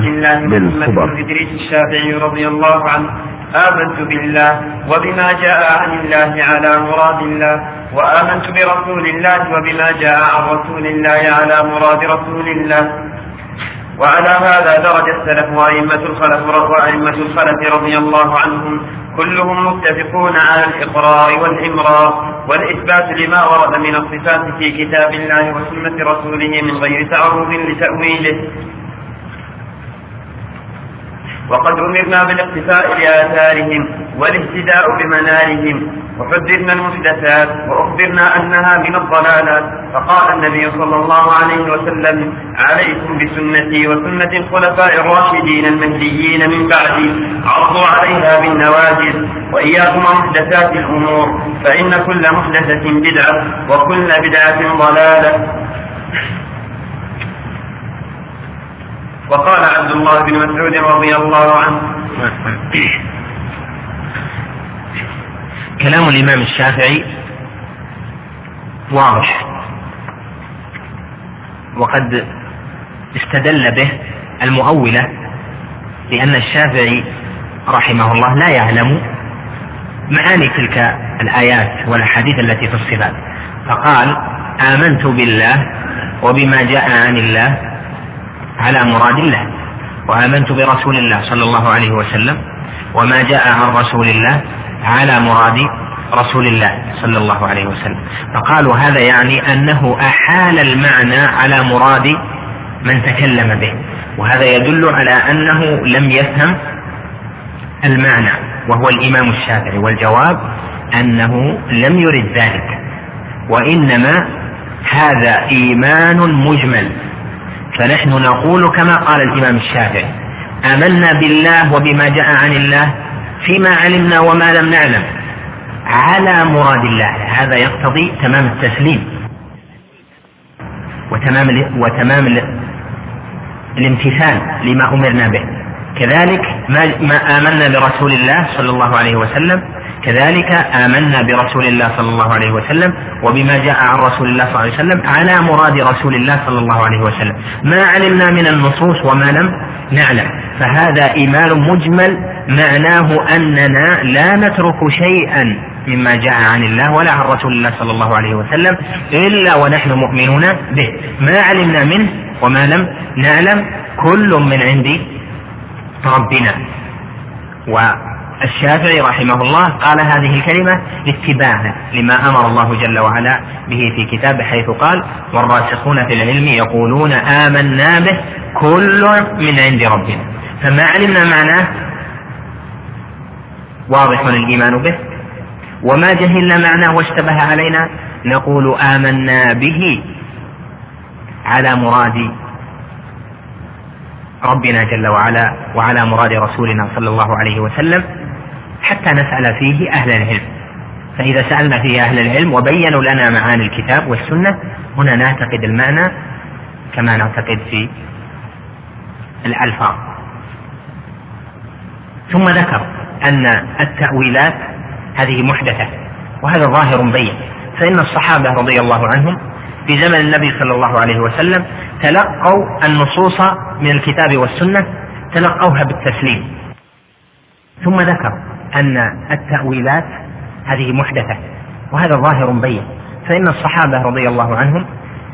للخبر. إدريس الشافعي رضي الله عنه آمنت بالله وبما جاء عن الله على مراد الله وآمنت برسول الله وبما جاء عن رسول الله على مراد رسول الله. وعلى هذا درج السلف وأئمة الخلف وأئمة الخلف رضي الله عنهم كلهم متفقون على الإقرار والإمرار والإثبات لما ورد من الصفات في كتاب الله وسنة رسوله من غير تعرض لتأويله. وقد أمرنا بالاقتفاء لآثارهم والاهتداء بمنارهم وحذرنا المحدثات وأخبرنا أنها من الضلالات. فقال النبي صلى الله عليه وسلم عليكم بسنتي وسنة الخلفاء الراشدين المهديين من بعدي. عضوا عليها بالنواجذ وإياكم محدثات الأمور. فإن كل محدثة بدعة وكل بدعة ضلالة. وقال عبد الله بن مسعود رضي الله عنه كلام الإمام الشافعي واضح. وقد استدل به المؤولة لأن الشافعي رحمه الله لا يعلم معاني تلك الآيات والأحاديث التي في الصفات. فقال آمنت بالله وبما جاء عن الله على مراد الله وآمنت برسول الله صلى الله عليه وسلم وما جاء عن رسول الله على مراد رسول الله صلى الله عليه وسلم. فقالوا هذا يعني أنه أحال المعنى على مراد من تكلم به. وهذا يدل على أنه لم يفهم المعنى وهو الإمام الشافعي والجواب أنه لم يرد ذلك. وإنما هذا إيمان مجمل. فنحن نقول كما قال الإمام الشافعي آمنا بالله وبما جاء عن الله فيما علمنا وما لم نعلم. على مراد الله. هذا يقتضي تمام التسليم. وتمام وتمام الامتثال لما أمرنا به. كذلك ما آمنا برسول الله صلى الله عليه وسلم كذلك آمنا برسول الله صلى الله عليه وسلم وبما جاء عن رسول الله صلى الله عليه وسلم على مراد رسول الله صلى الله عليه وسلم. ما علمنا من النصوص وما لم نعلم. فهذا إيمان مجمل معناه أننا لا نترك شيئا مما جاء عن الله ولا عن رسول الله صلى الله عليه وسلم إلا ونحن مؤمنون به. ما علمنا منه وما لم نعلم كل من عند ربنا. والشافعي رحمه الله قال هذه الكلمة اتباعا لما أمر الله جل وعلا به في كتابه حيث قال والراسخون في العلم يقولون آمنا به كل من عند ربنا. فما علمنا معناه؟ واضح الإيمان به. وما جهلنا معناه واشتبه علينا؟ نقول آمنا به على مراد ربنا جل وعلا وعلى مراد رسولنا صلى الله عليه وسلم. حتى نسأل فيه أهل العلم. فإذا سألنا فيه أهل العلم وبينوا لنا معاني الكتاب والسنة هنا نعتقد المعنى كما نعتقد في الألفاظ. ثم ذكر أن التأويلات هذه محدثة وهذا ظاهر بين. فإن الصحابة رضي الله عنهم في زمن النبي صلى الله عليه وسلم تلقوا النصوص من الكتاب والسنة تلقوها بالتسليم. ثم ذكر أن التأويلات هذه محدثة وهذا ظاهر بين. فإن الصحابة رضي الله عنهم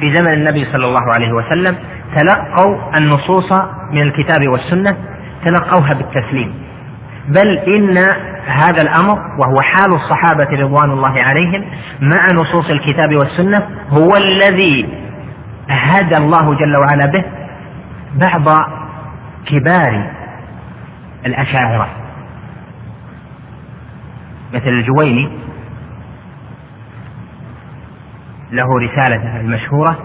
في زمن النبي صلى الله عليه وسلم تلقوا النصوص من الكتاب والسنة تلقوها بالتسليم. بل إن هذا الأمر وهو حال الصحابة رضوان الله عليهم مع نصوص الكتاب والسنة هو الذي هدى الله جل وعلا به بعض كبار الأشاعرة. مثل الجويني له رسالته المشهورة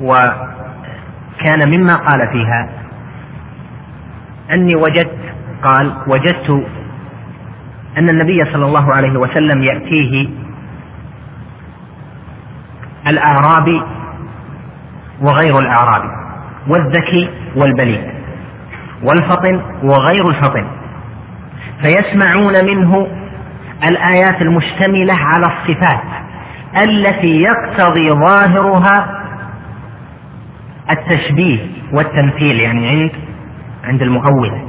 وكان مما قال فيها أني وجدت قال وجدت أن النبي صلى الله عليه وسلم يأتيه الأعرابي وغير الأعرابي والذكي والبليد والفطن وغير الفطن. فيسمعون منه الآيات المشتملة على الصفات التي يقتضي ظاهرها التشبيه والتمثيل يعني عند عند المؤولة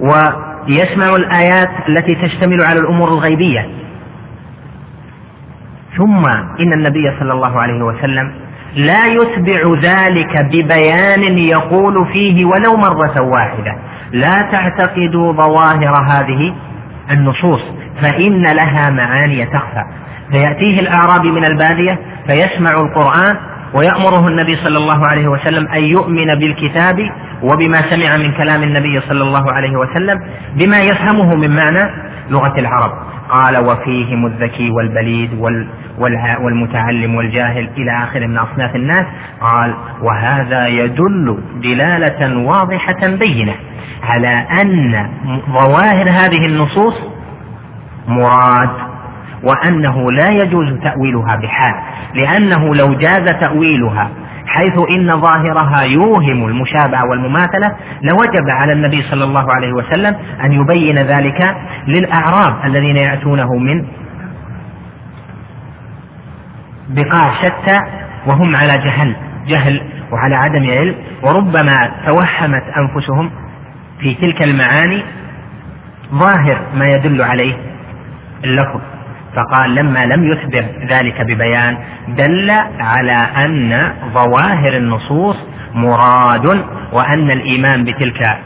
ويسمع الآيات التي تشتمل على الأمور الغيبية. ثم إن النبي صلى الله عليه وسلم لا يتبع ذلك ببيان يقول فيه ولو مرة واحدة. لا تعتقدوا ظواهر هذه النصوص فإن لها معاني تخفى. فيأتيه الأعرابي من البادية فيسمع القرآن ويأمره النبي صلى الله عليه وسلم أن يؤمن بالكتاب وبما سمع من كلام النبي صلى الله عليه وسلم بما يفهمه من معنى لغة العرب. قال وفيهم الذكي والبليد والمتعلم والجاهل إلى آخر من أصناف الناس. قال وهذا يدل دلالة واضحة بينة على أن ظواهر هذه النصوص مراد وأنه لا يجوز تأويلها بحال لأنه لو جاز تأويلها حيث إن ظاهرها يوهم المشابهة والمماثلة لوجب على النبي صلى الله عليه وسلم أن يبين ذلك للأعراب الذين يأتونه من بقاع شتى وهم على جهل جهل وعلى عدم علم وربما توهمت أنفسهم في تلك المعاني ظاهر ما يدل عليه اللفظ. فقال لما لم يثبر ذلك ببيان دل على أن ظواهر النصوص مراد وأن الإيمان بتلك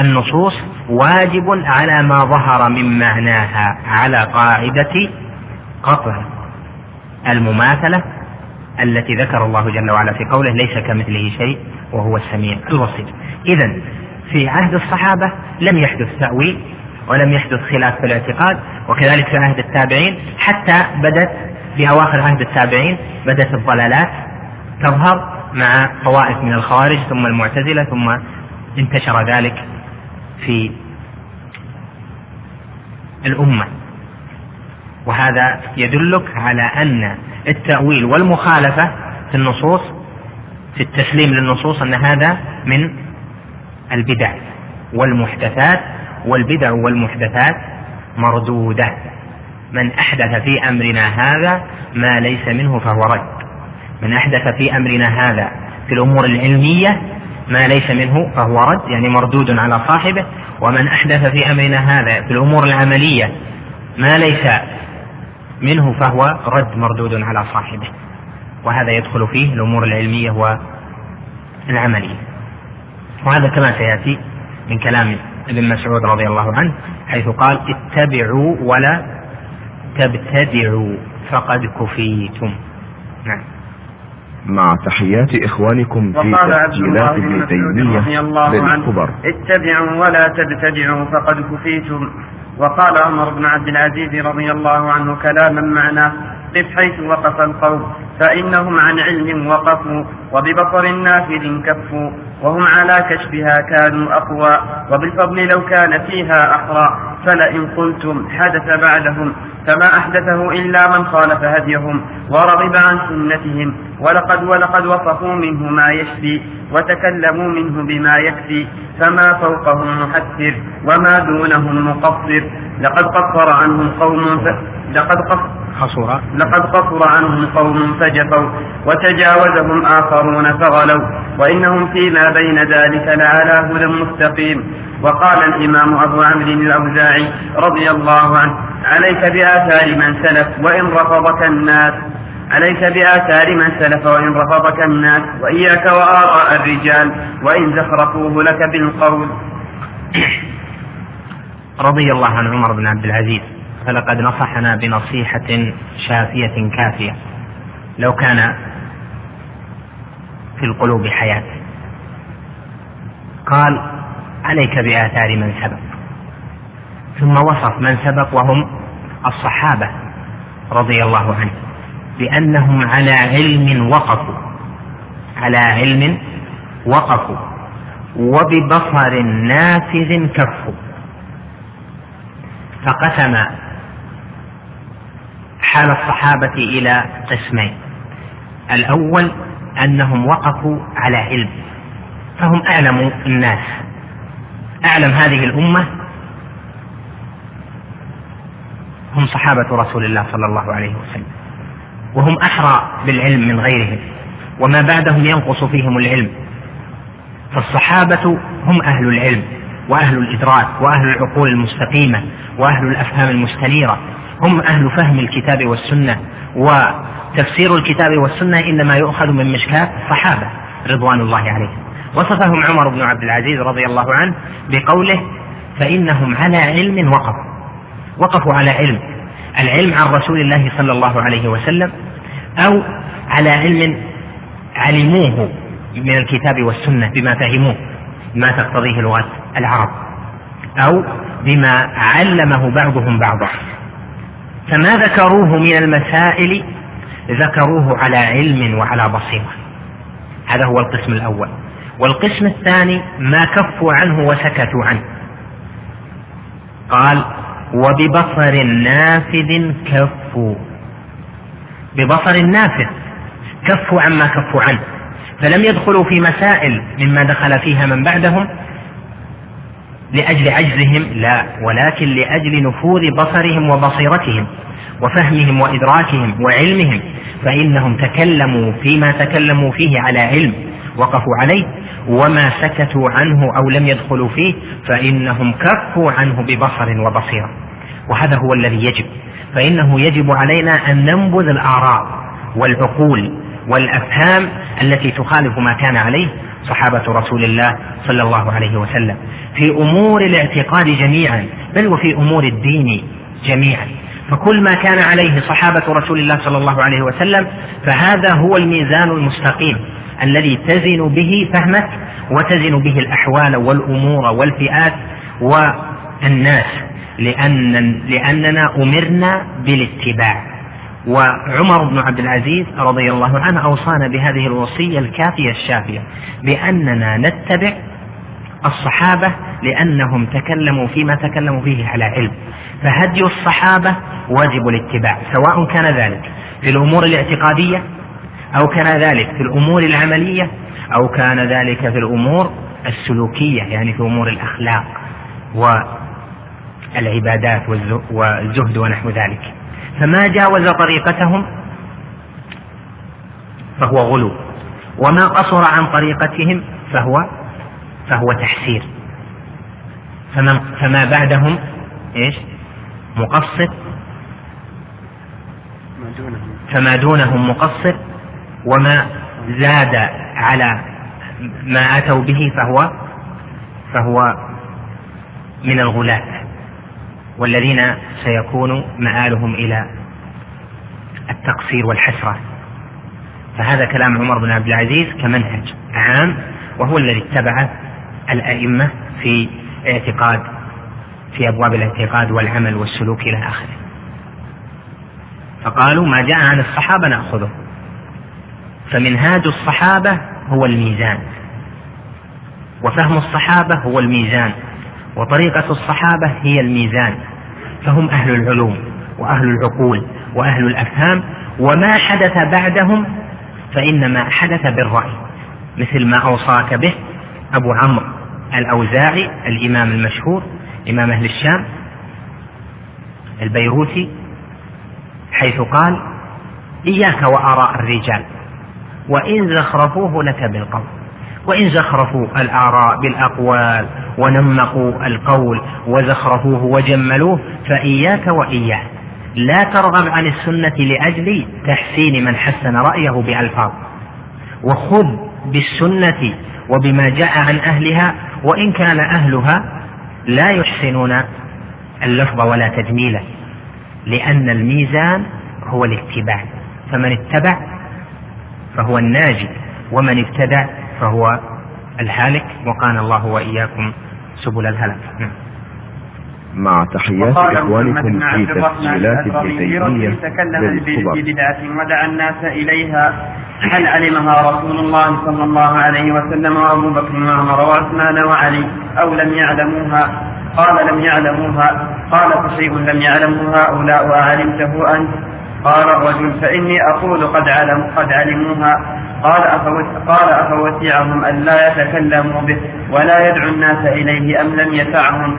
النصوص واجب على ما ظهر من معناها على قاعدة قطع المماثلة التي ذكر الله جل وعلا في قوله ليس كمثله شيء وهو السميع البصير. اذا في عهد الصحابة لم يحدث تأويل ولم يحدث خلاف في الاعتقاد وكذلك في عهد التابعين حتى بدت في أواخر عهد التابعين بدت الضلالات تظهر مع طوائف من الخوارج ثم المعتزلة ثم انتشر ذلك في الأمة. وهذا يدلك على أن التأويل والمخالفة في النصوص في التسليم للنصوص أن هذا من البدع والمحدثات والبدع والمحدثات مردودة. من أحدث في أمرنا هذا ما ليس منه فهو رد. من أحدث في أمرنا هذا في الأمور العلمية ما ليس منه فهو رد يعني مردود على صاحبه. ومن أحدث في أمرنا هذا في الأمور العملية ما ليس منه فهو رد مردود على صاحبه. وهذا يدخل فيه الأمور العلمية والعملية. وهذا كما سيأتي من كلام ابن مسعود رضي الله عنه حيث قال اتبعوا ولا تبتدعوا فقد كفيتم. نعم. مع تحيات إخوانكم في تسجيلات ابن تيمية للكبر. اتبعوا ولا تبتدعوا فقد كفيتم. وقال عمر بن عبد العزيز رضي الله عنه كلاما معناه قف حيث وقف القوم فإنهم عن علم وقفوا وببصر نافذ كفوا وهم على كشفها كانوا أقوى وبالفضل لو كان فيها أحرى فلئن قلتم حدث بعدهم فما أحدثه إلا من خالف هديهم ورغب عن سنتهم ولقد ولقد وصفوا منه ما يشفي وتكلموا منه بما يكفي فما فوقهم محسر وما دونهم مقصر لقد قصر عنهم قوم. لقد قصر قصر لقد قصر عنهم قوم فجفوا وتجاوزهم آخرون فغلوا وإنهم فيما بين ذلك لعلى هدى مستقيم. وقال الإمام أبو عمرو الأوزاعي رضي الله عنه عليك بآثار من سلف وإن رفضك الناس. عليك بآثار من سلف وإن رفضك الناس. وإياك وآراء الرجال وإن زخرفوه لك بالقول. رضي الله عن عمر بن عبد العزيز. فلقد نصحنا بنصيحة شافية كافية. لو كان في القلوب حياة. قال عليك بآثار من سبق. ثم وصف من سبق وهم الصحابة رضي الله عنهم بأنهم على علم وقفوا. على علم وقفوا. وببصر نافذ كفوا. فقسم حال الصحابة إلى قسمين. الأول أنهم وقفوا على علم فهم أعلم الناس. أعلم هذه الأمة هم صحابة رسول الله صلى الله عليه وسلم وهم أحرى بالعلم من غيرهم وما بعدهم ينقص فيهم العلم. فالصحابة هم أهل العلم وأهل الإدراك وأهل العقول المستقيمة وأهل الأفهام المستنيرة. هم أهل فهم الكتاب والسنة وتفسير الكتاب والسنة إنما يؤخذ من مشكاة الصحابة رضوان الله عليهم. وصفهم عمر بن عبد العزيز رضي الله عنه بقوله فإنهم على علم وقفوا. وقفوا على علم العلم عن رسول الله صلى الله عليه وسلم أو على علم علموه من الكتاب والسنة بما فهموه ما تقتضيه لغة العرب أو بما علمه بعضهم بعضا. فما ذكروه من المسائل ذكروه على علم وعلى بصيرة. هذا هو القسم الأول. والقسم الثاني ما كفوا عنه وسكتوا عنه. قال وببصر نافذ كفوا. ببصر نافذ كفوا عما كفوا عنه. فلم يدخلوا في مسائل مما دخل فيها من بعدهم لأجل عجزهم لا ولكن لأجل نفوذ بصرهم وبصيرتهم وفهمهم وإدراكهم وعلمهم فإنهم تكلموا فيما تكلموا فيه على علم وقفوا عليه وما سكتوا عنه أو لم يدخلوا فيه فإنهم كفوا عنه ببصر وبصيرة. وهذا هو الذي يجب فإنه يجب علينا أن ننبذ الآراء والعقول والأفهام التي تخالف ما كان عليه صحابة رسول الله صلى الله عليه وسلم. في أمور الاعتقاد جميعا بل وفي أمور الدين جميعا. فكل ما كان عليه صحابة رسول الله صلى الله عليه وسلم فهذا هو الميزان المستقيم الذي تزن به فهمك وتزن به الأحوال والأمور والفئات والناس لأن لأننا أمرنا بالاتباع. وعمر بن عبد العزيز رضي الله عنه أوصانا بهذه الوصية الكافية الشافية بأننا نتبع الصحابة لأنهم تكلموا فيما تكلموا فيه على علم فهدي الصحابة واجب الاتباع سواء كان ذلك في الأمور الاعتقادية أو كان ذلك في الأمور العملية أو كان ذلك في الأمور السلوكية يعني في أمور الأخلاق والعبادات والزهد ونحو ذلك. فما جاوز طريقتهم؟ فهو غلو. وما قصر عن طريقتهم؟ فهو فهو تحسير. فمن فما بعدهم إيش؟ مقصر. فما دونهم مقصر. وما زاد على ما أتوا به فهو فهو من الغلاة. والذين سيكون مآلهم إلى التقصير والحسرة. فهذا كلام عمر بن عبد العزيز كمنهج عام وهو الذي اتبعه الأئمة في اعتقاد في أبواب الاعتقاد والعمل والسلوك إلى آخره. فقالوا ما جاء عن الصحابة نأخذه. فمنهاج الصحابة هو الميزان. وفهم الصحابة هو الميزان. وطريقة الصحابة هي الميزان. فهم أهل العلوم وأهل العقول وأهل الأفهام. وما حدث بعدهم فإنما حدث بالرأي مثل ما أوصاك به أبو عمرو. الأوزاعي الإمام المشهور إمام أهل الشام البيروتي حيث قال إياك وآراء الرجال وإن زخرفوه لك بالقول وإن زخرفوا الآراء بالأقوال ونمقوا القول وزخرفوه وجملوه فإياك وإياه لا ترغب عن السنة لأجل تحسين من حسن رأيه بألفاظ وخذ بالسنة وبما جاء عن أهلها وإن كان أهلها لا يحسنون اللفظ ولا تجميله لأن الميزان هو الاتباع. فمن اتبع فهو الناجي ومن ابتدع فهو الهالك. وقانا الله وإياكم سبل الهلك نعم. مع تحيات إخوانكم في تسجيلات تكلم بدعة ودعا الناس إليها. هل علمها رسول الله صلى الله عليه وسلم وأبو بكر وعمر وعثمان وعلي أو لم يعلموها؟ قال لم يعلموها. قال فشيء لم يعلمه هؤلاء وعلمته أنت. قال الرجل فإني أقول قد علم قد علموها. قال قال أفوسعهم أن لا يتكلموا به ولا يدعو الناس إليه أم لم يسعهم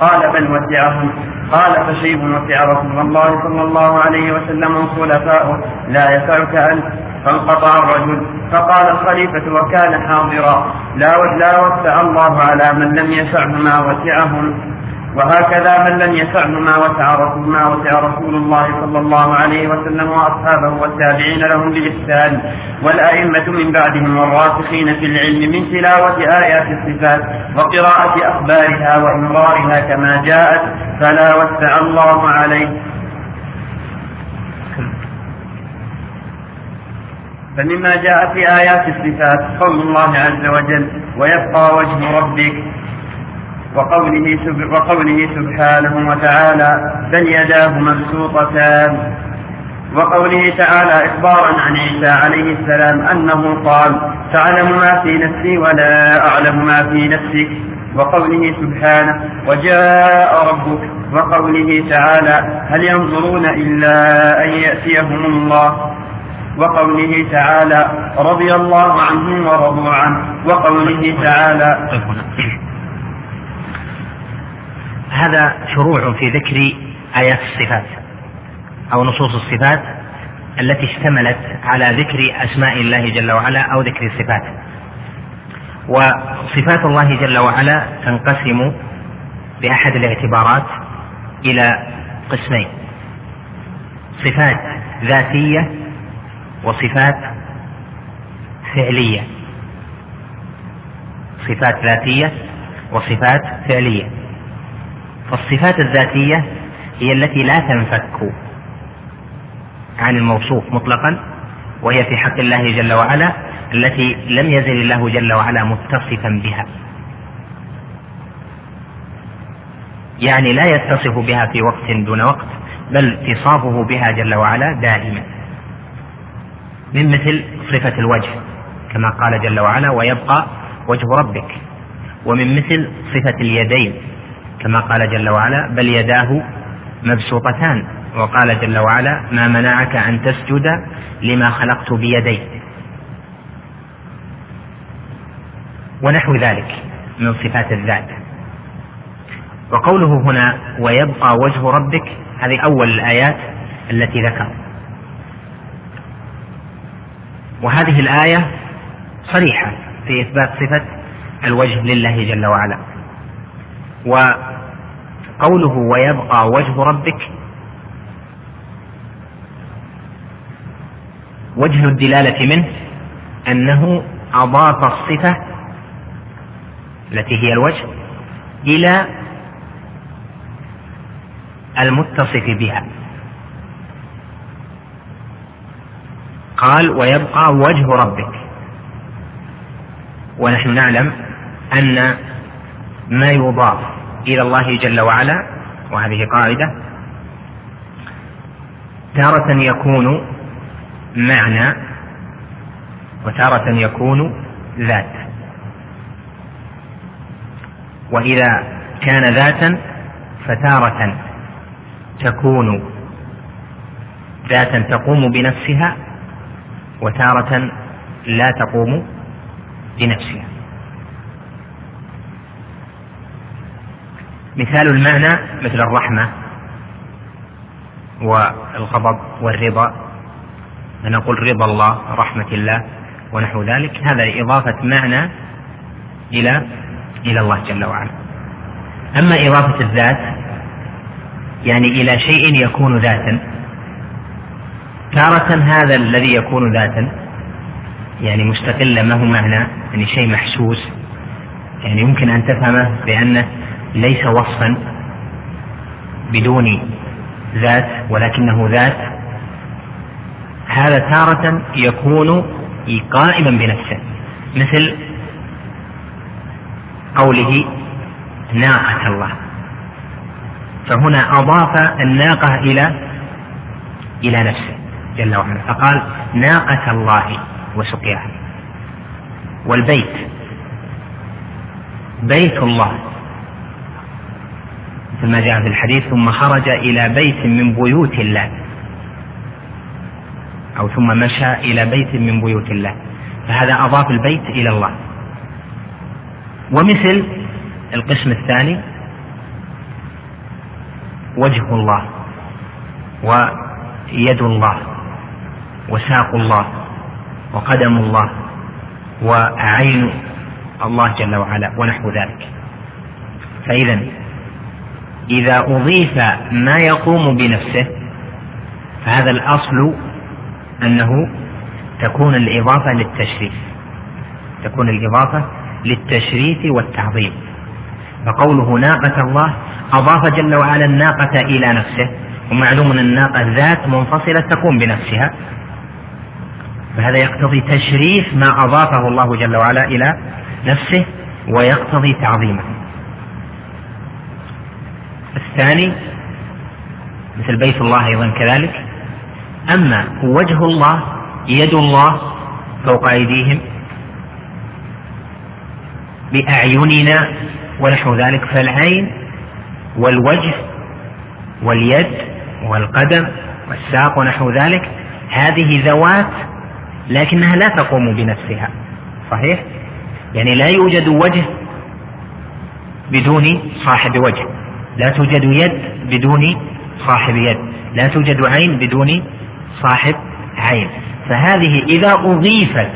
قال بل وسعهم. قال فشيء رسول الله صلى الله عليه وسلم وخلفاؤه لا يسعك أنت فانقطع الرجل. فقال الخليفة وكان حاضرا. لا لا وسع الله على من لم يسعه ما وسعهم. وهكذا من لم يسعه ما وسع ما وسع رسول الله صلى الله عليه وسلم وأصحابه والتابعين لهم بإحسان والأئمة من بعدهم والراسخين في العلم من تلاوة آيات الصفات وقراءة أخبارها وإمرارها كما جاءت فلا وسع الله عليه. فمما جاء في آيات الصفات قول الله عز وجل ويبقى وجه ربك وقوله, وقوله سبحانه وتعالى بل يداه مبسوطتان. وقوله تعالى إخبارا عن عيسى عليه السلام أنه قال تعلم ما في نفسي ولا أعلم ما في نفسك. وقوله سبحانه وجاء ربك. وقوله تعالى هل ينظرون إلا أن يأتيهم الله? وقوله تعالى رضي الله عنهم ورضوا عنه. وقوله تعالى هذا شروع في ذكر آيات الصفات أو نصوص الصفات التي اشتملت على ذكر أسماء الله جل وعلا أو ذكر الصفات. وصفات الله جل وعلا تنقسم بأحد الاعتبارات إلى قسمين صفات ذاتية وصفات فعلية. صفات ذاتية وصفات فعلية. فالصفات الذاتية هي التي لا تنفك عن الموصوف مطلقا وهي في حق الله جل وعلا التي لم يزل الله جل وعلا متصفا بها. يعني لا يتصف بها في وقت دون وقت بل اتصافه بها جل وعلا دائما. من مثل صفة الوجه كما قال جل وعلا ويبقى وجه ربك. ومن مثل صفة اليدين كما قال جل وعلا بل يداه مبسوطتان. وقال جل وعلا ما منعك أن تسجد لما خلقت بيدي. ونحو ذلك من صفات الذات. وقوله هنا ويبقى وجه ربك هذه أول الآيات التي ذكر. وهذه الآية صريحة في إثبات صفة الوجه لله جل وعلا. وقوله ويبقى وجه ربك. وجه الدلالة منه أنه أضاف الصفة التي هي الوجه إلى المتصف بها. قال ويبقى وجه ربك. ونحن نعلم أن ما يضاف إلى الله جل وعلا وهذه قاعدة. تارة يكون معنى وتارة يكون ذات. وإذا كان ذاتا فتارة تكون ذاتا تقوم بنفسها وتارة لا تقوم بنفسها. مثال المعنى مثل الرحمة والغضب والرضا. فنقول رضا الله رحمة الله ونحو ذلك. هذا إضافة معنى إلى إلى الله جل وعلا. أما إضافة الذات يعني إلى شيء يكون ذاتا. تارة هذا الذي يكون ذاتا يعني مستقلا ما هو معنى؟ يعني شيء محسوس. يعني يمكن أن تفهمه بأنه ليس وصفا بدون ذات ولكنه ذات. هذا تارة يكون قائما بنفسه مثل قوله ناقة الله. فهنا أضاف الناقة إلى إلى نفسه جل وعلا. فقال ناقة الله وسقياها. والبيت بيت الله. مثل ما جاء في الحديث ثم خرج إلى بيت من بيوت الله. أو ثم مشى إلى بيت من بيوت الله. فهذا أضاف البيت إلى الله. ومثل القسم الثاني وجه الله ويد الله وساق الله وقدم الله وعين الله جل وعلا ونحو ذلك. فإذا إذا أضيف ما يقوم بنفسه فهذا الأصل أنه تكون الإضافة للتشريف. تكون الإضافة للتشريف والتعظيم. فقوله ناقة الله أضاف جل وعلا الناقة إلى نفسه ومعلوم أن الناقة ذات منفصلة تقوم بنفسها. فهذا يقتضي تشريف ما أضافه الله جل وعلا إلى نفسه ويقتضي تعظيمه. الثاني مثل بيت الله أيضا كذلك. أما وجه الله يد الله فوق أيديهم بأعيننا ونحو ذلك فالعين والوجه واليد والقدم والساق ونحو ذلك هذه ذوات لكنها لا تقوم بنفسها. صحيح؟ يعني لا يوجد وجه بدون صاحب وجه. لا توجد يد بدون صاحب يد. لا توجد عين بدون صاحب عين. فهذه إذا أضيفت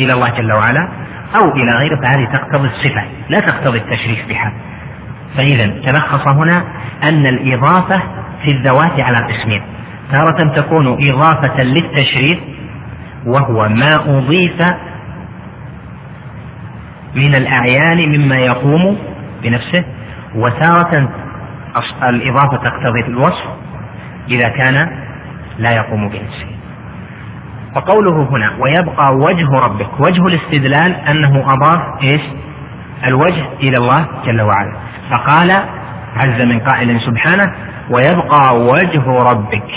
إلى الله جل وعلا أو إلى غيره فهذه تقتضي الصفة لا تقتضي التشريف بها. فإذا تلخص هنا أن الإضافة في الذوات على قسمين. تارة تكون إضافة للتشريف وهو ما أضيف من الأعيان مما يقوم بنفسه وتارة الإضافة تقتضي الوصف إذا كان لا يقوم بنفسه. وقوله هنا ويبقى وجه ربك وجه الاستدلال أنه أضاف إيش؟ الوجه إلى الله جل وعلا. فقال عز من قائل سبحانه ويبقى وجه ربك.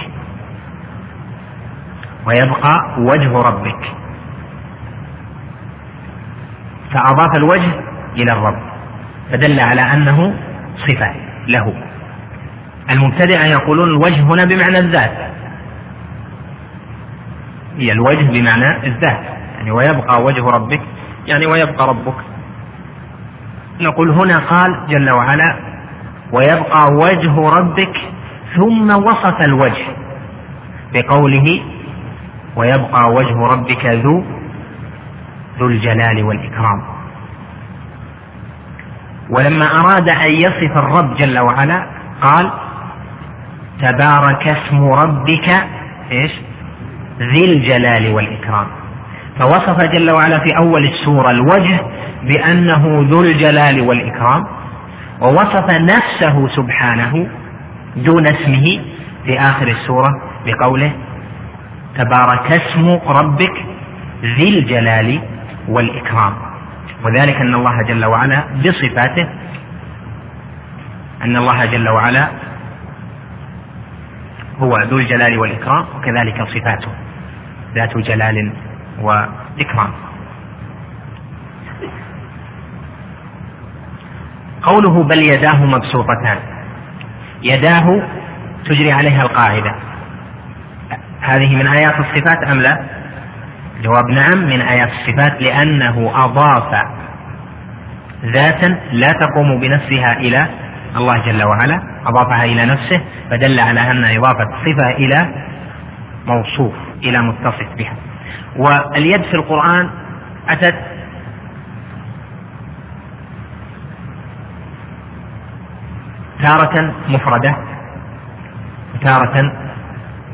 ويبقى وجه ربك. فأضاف الوجه إلى الرب. فدل على أنه صفة له. المبتدئة يقولون الوجه هنا بمعنى الذات. هي الوجه بمعنى الذات. يعني ويبقى وجه ربك يعني ويبقى ربك. نقول هنا قال جل وعلا ويبقى وجه ربك ثم وصف الوجه. بقوله ويبقى وجه ربك ذو ذو الجلال والإكرام. ولما أراد أن يصف الرب جل وعلا قال تبارك اسم ربك إيش؟ ذي الجلال والإكرام. فوصف جل وعلا في أول السورة الوجه بأنه ذو الجلال والإكرام ووصف نفسه سبحانه دون اسمه في آخر السورة بقوله تبارك اسم ربك ذي الجلال والإكرام. وذلك أن الله جل وعلا بصفاته أن الله جل وعلا هو ذو الجلال والإكرام وكذلك صفاته ذات جلال وإكرام. قوله بل يداه مبسوطتان. يداه تجري عليها القاعدة. هذه من آيات الصفات أم لا؟ جواب نعم من آيات الصفات لأنه أضاف ذاتا لا تقوم بنفسها إلى الله جل وعلا أضافها إلى نفسه فدل على أن إضافة صفة إلى موصوف إلى متصف بها. واليد في القرآن أتت تارة مفردة وتارة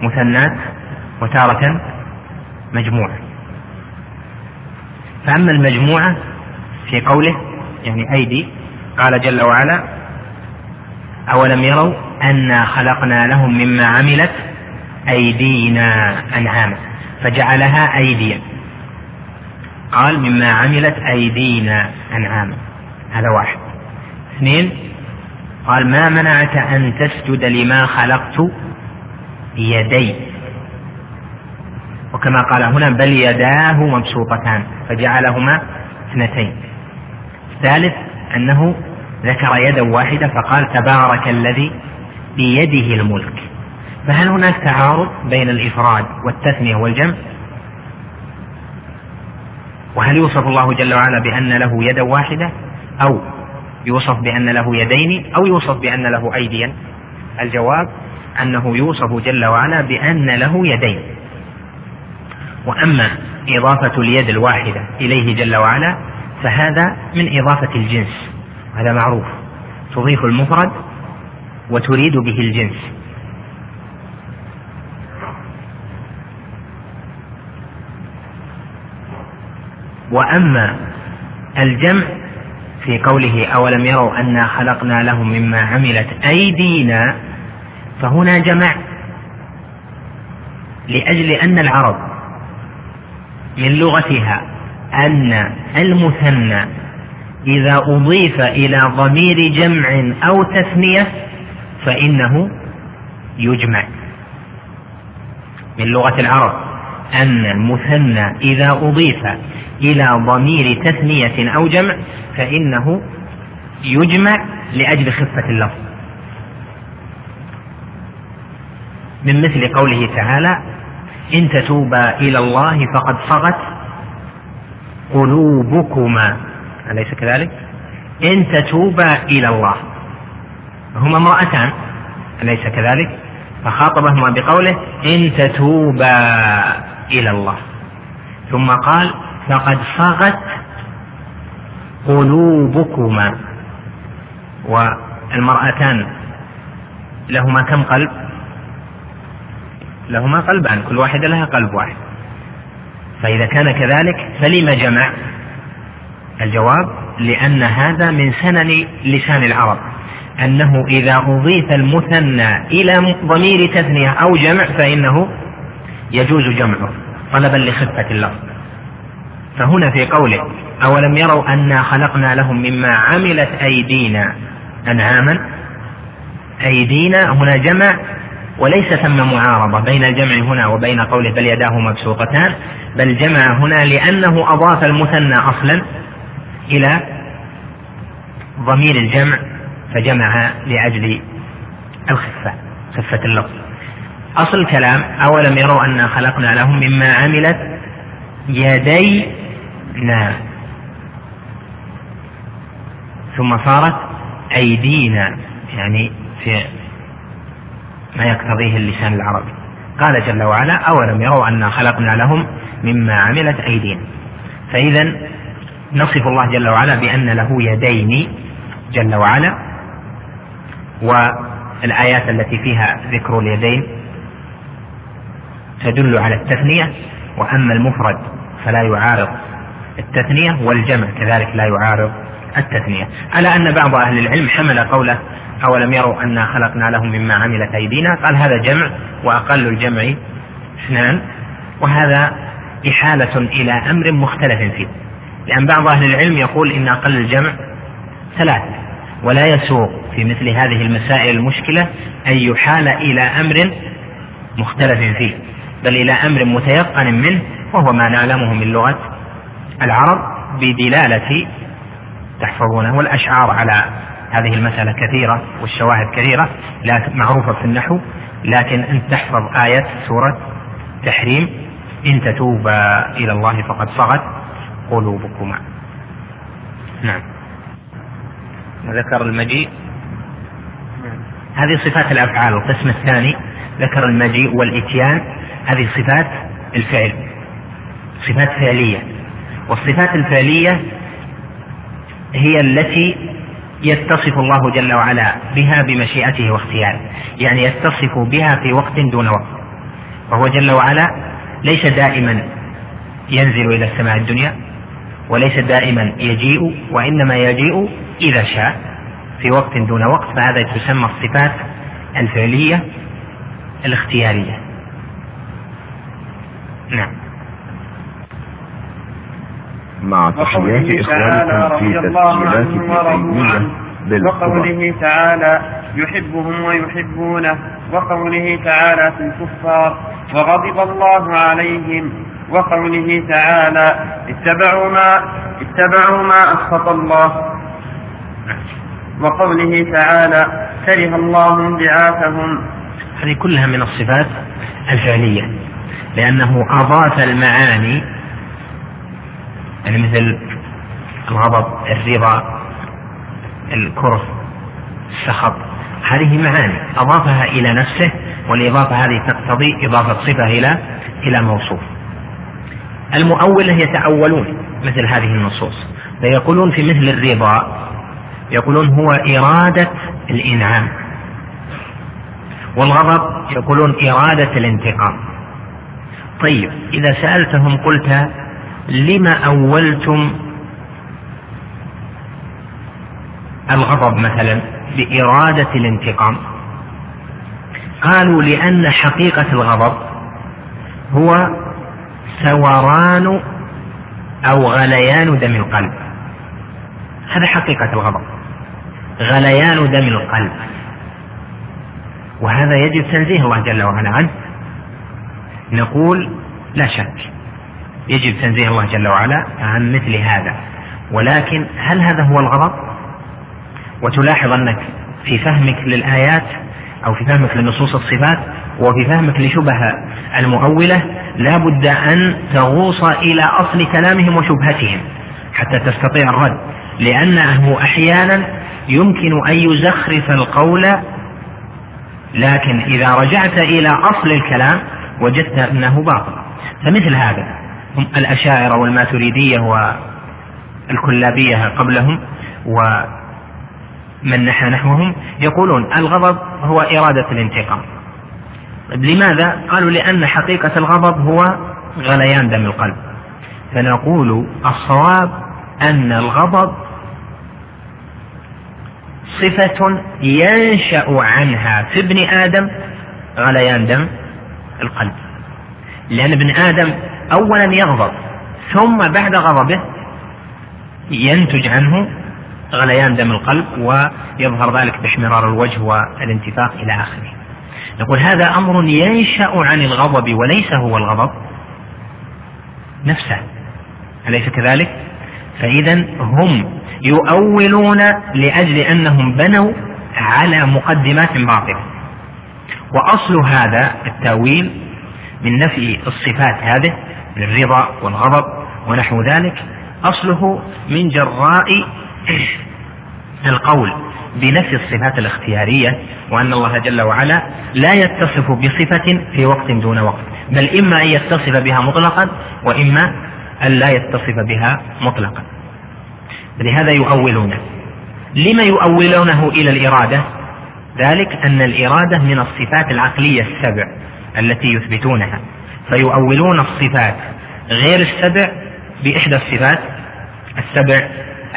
مثنات وتارة مجموعة. فأما المجموعة في قوله يعني أيدي قال جل وعلا أولم يروا أنا خلقنا لهم مما عملت أيدينا أنعاما فجعلها أيديا. قال مما عملت أيدينا أنعاما. هذا واحد. اثنين قال ما منعك أن تسجد لما خلقت بيدي وكما قال هنا بل يداه مبسوطتان فجعلهما اثنتين. الثالث أنه ذكر يدا واحدة فقال تبارك الذي بيده الملك. فهل هناك تعارض بين الإفراد والتثنية والجمع؟ وهل يوصف الله جل وعلا بأن له يدا واحدة أو يوصف بأن له يدين أو يوصف بأن له أيديا؟ الجواب أنه يوصف جل وعلا بأن له يدين. وأما إضافة اليد الواحدة إليه جل وعلا فهذا من إضافة الجنس هذا معروف تضيف المفرد وتريد به الجنس. وأما الجمع في قوله أولم يروا أنا خلقنا لهم مما عملت أيدينا فهنا جمع لأجل أن العرب من لغتها أن المثنى إذا أضيف إلى ضمير جمع أو تثنية فإنه يجمع. من لغة العرب أن المثنى إذا أضيف إلى ضمير تثنية أو جمع فإنه يجمع لأجل خفة اللفظ. من مثل قوله تعالى إن تتوبا إلى الله فقد صغت قلوبكما. أليس كذلك؟ إن تتوبا إلى الله. هما امرأتان. أليس كذلك؟ فخاطبهما بقوله إن تتوبا إلى الله. ثم قال فقد صغت قلوبكما. والمرأتان لهما كم قلب؟ لهما قلبان كل واحدة لها قلب واحد. فإذا كان كذلك فلم جمع؟ الجواب لأن هذا من سنن لسان العرب. أنه إذا أضيف المثنى إلى ضمير تثنية أو جمع فإنه يجوز جمعه. طلبا لخفة اللفظ فهنا في قوله أولم يروا أنا خلقنا لهم مما عملت أيدينا؟ أنعاما أيدينا هنا جمع وليس ثم معارضة بين الجمع هنا وبين قوله بل يداه مبسوطتان بل جمع هنا لأنه أضاف المثنى أصلا إلى ضمير الجمع فجمع لأجل الخفة خفة اللفظ. أصل الكلام أولم يروا أنا خلقنا لهم مما عملت يدينا. ثم صارت أيدينا يعني في ما يقتضيه اللسان العربي. قال جل وعلا أولم يروا أنا خلقنا لهم مما عملت أيدينا. فإذا نصف الله جل وعلا بأن له يدين جل وعلا والآيات التي فيها ذكر اليدين تدل على التثنية وأما المفرد فلا يعارض التثنية والجمع كذلك لا يعارض التثنية. على أن بعض أهل العلم حمل قوله أولم يروا أنا خلقنا لهم مما عملت أيدينا؟ قال هذا جمع وأقل الجمع اثنان وهذا إحالة إلى أمر مختلف فيه. لأن بعض أهل العلم يقول إن أقل الجمع ثلاثة ولا يسوق في مثل هذه المسائل المشكلة أن يحال إلى أمر مختلف فيه بل إلى أمر متيقن منه وهو ما نعلمه من لغة العرب بدلالة تحفظونه والأشعار على هذه المسألة كثيرة والشواهد كثيرة لا معروفة في النحو لكن أن تحفظ آية سورة تحريم إن تتوبا إلى الله فقد صغت قلوبكما. نعم. ذكر المجيء. هذه صفات الأفعال القسم الثاني ذكر المجيء والإتيان هذه صفات الفعل صفات فعلية. والصفات الفعلية هي التي يتصف الله جل وعلا بها بمشيئته واختياره يعني يتصف بها في وقت دون وقت. وهو جل وعلا ليس دائما ينزل إلى السماء الدنيا وليس دائما يجيء وإنما يجيء إذا شاء في وقت دون وقت. فهذا تسمى الصفات الفعلية الاختيارية. نعم. مع تحيات إخوانكم في تسجيلات التيمية وقوله تعالى يحبهم ويحبونه. وقوله تعالى في الكفار وغضب الله عليهم. وقوله تعالى اتبعوا ما اتبعوا ما أسخط الله. وقوله تعالى كره الله انبعاثهم. هذه كلها من الصفات الفعلية لأنه أضاف المعاني يعني مثل الغضب الرضا الكره السخط. هذه معاني. أضافها إلى نفسه والإضافة هذه تقتضي إضافة صفة إلى إلى موصوف. المؤولة يتأولون مثل هذه النصوص. فيقولون في مثل الرضا يقولون هو إرادة الإنعام. والغضب يقولون إرادة الانتقام. طيب إذا سألتهم قلت لما أولتم الغضب مثلا بإرادة الانتقام؟ قالوا لأن حقيقة الغضب هو ثوران أو غليان دم القلب. هذا حقيقة الغضب. غليان دم القلب. وهذا يجب تنزيه الله جل وعلا عنه. نقول لا شك يجب تنزيه الله جل وعلا عن مثل هذا. ولكن هل هذا هو الغضب وتلاحظ أنك في فهمك للآيات أو في فهمك لنصوص الصفات وفي فهمك لشبه المؤولة لا بد أن تغوص إلى أصل كلامهم وشبهتهم حتى تستطيع الرد. لأنه أحيانا يمكن أن يزخرف القول لكن إذا رجعت إلى أصل الكلام وجدت أنه باطل. فمثل هذا هم الأشاعرة والماتريدية والكلابية قبلهم ومن نحى نحوهم يقولون الغضب هو إرادة الانتقام. طيب لماذا؟ قالوا لأن حقيقة الغضب هو غليان دم القلب. فنقول الصواب أن الغضب صفة ينشأ عنها في ابن آدم غليان دم القلب. لأن ابن آدم أولا يغضب ثم بعد غضبه ينتج عنه غليان دم القلب ويظهر ذلك باحمرار الوجه والانتفاخ إلى آخره. نقول هذا أمر ينشأ عن الغضب وليس هو الغضب نفسه. أليس كذلك؟ فإذا هم يؤولون لأجل أنهم بنوا على مقدمات باطلة. وأصل هذا التأويل من نفي الصفات هذه من الرضا والغضب ونحو ذلك أصله من جراء القول بنفي الصفات الاختيارية وأن الله جل وعلا لا يتصف بصفة في وقت دون وقت بل إما أن يتصف بها مطلقا وإما أن لا يتصف بها مطلقا. لهذا يؤولونه لما يؤولونه إلى الإرادة؟ ذلك أن الإرادة من الصفات العقلية السبع التي يثبتونها. فيؤولون الصفات غير السبع بإحدى الصفات السبع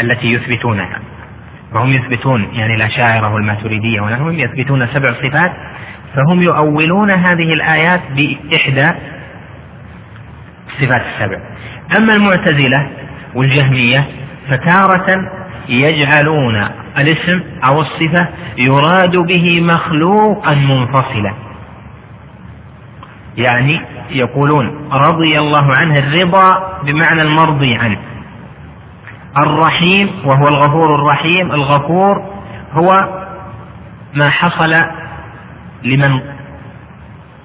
التي يثبتونها. فهم يثبتون يعني الأشاعرة والماتريدية ونحوهم يثبتون سبع صفات فهم يؤولون هذه الآيات بإحدى الصفات السبع. أما المعتزلة والجهمية فتارة يجعلون الاسم أو الصفة يراد به مخلوقا منفصلا. يعني يقولون رضي الله عنه الرضا بمعنى المرضي عنه. الرحيم وهو الغفور الرحيم الغفور هو ما حصل لمن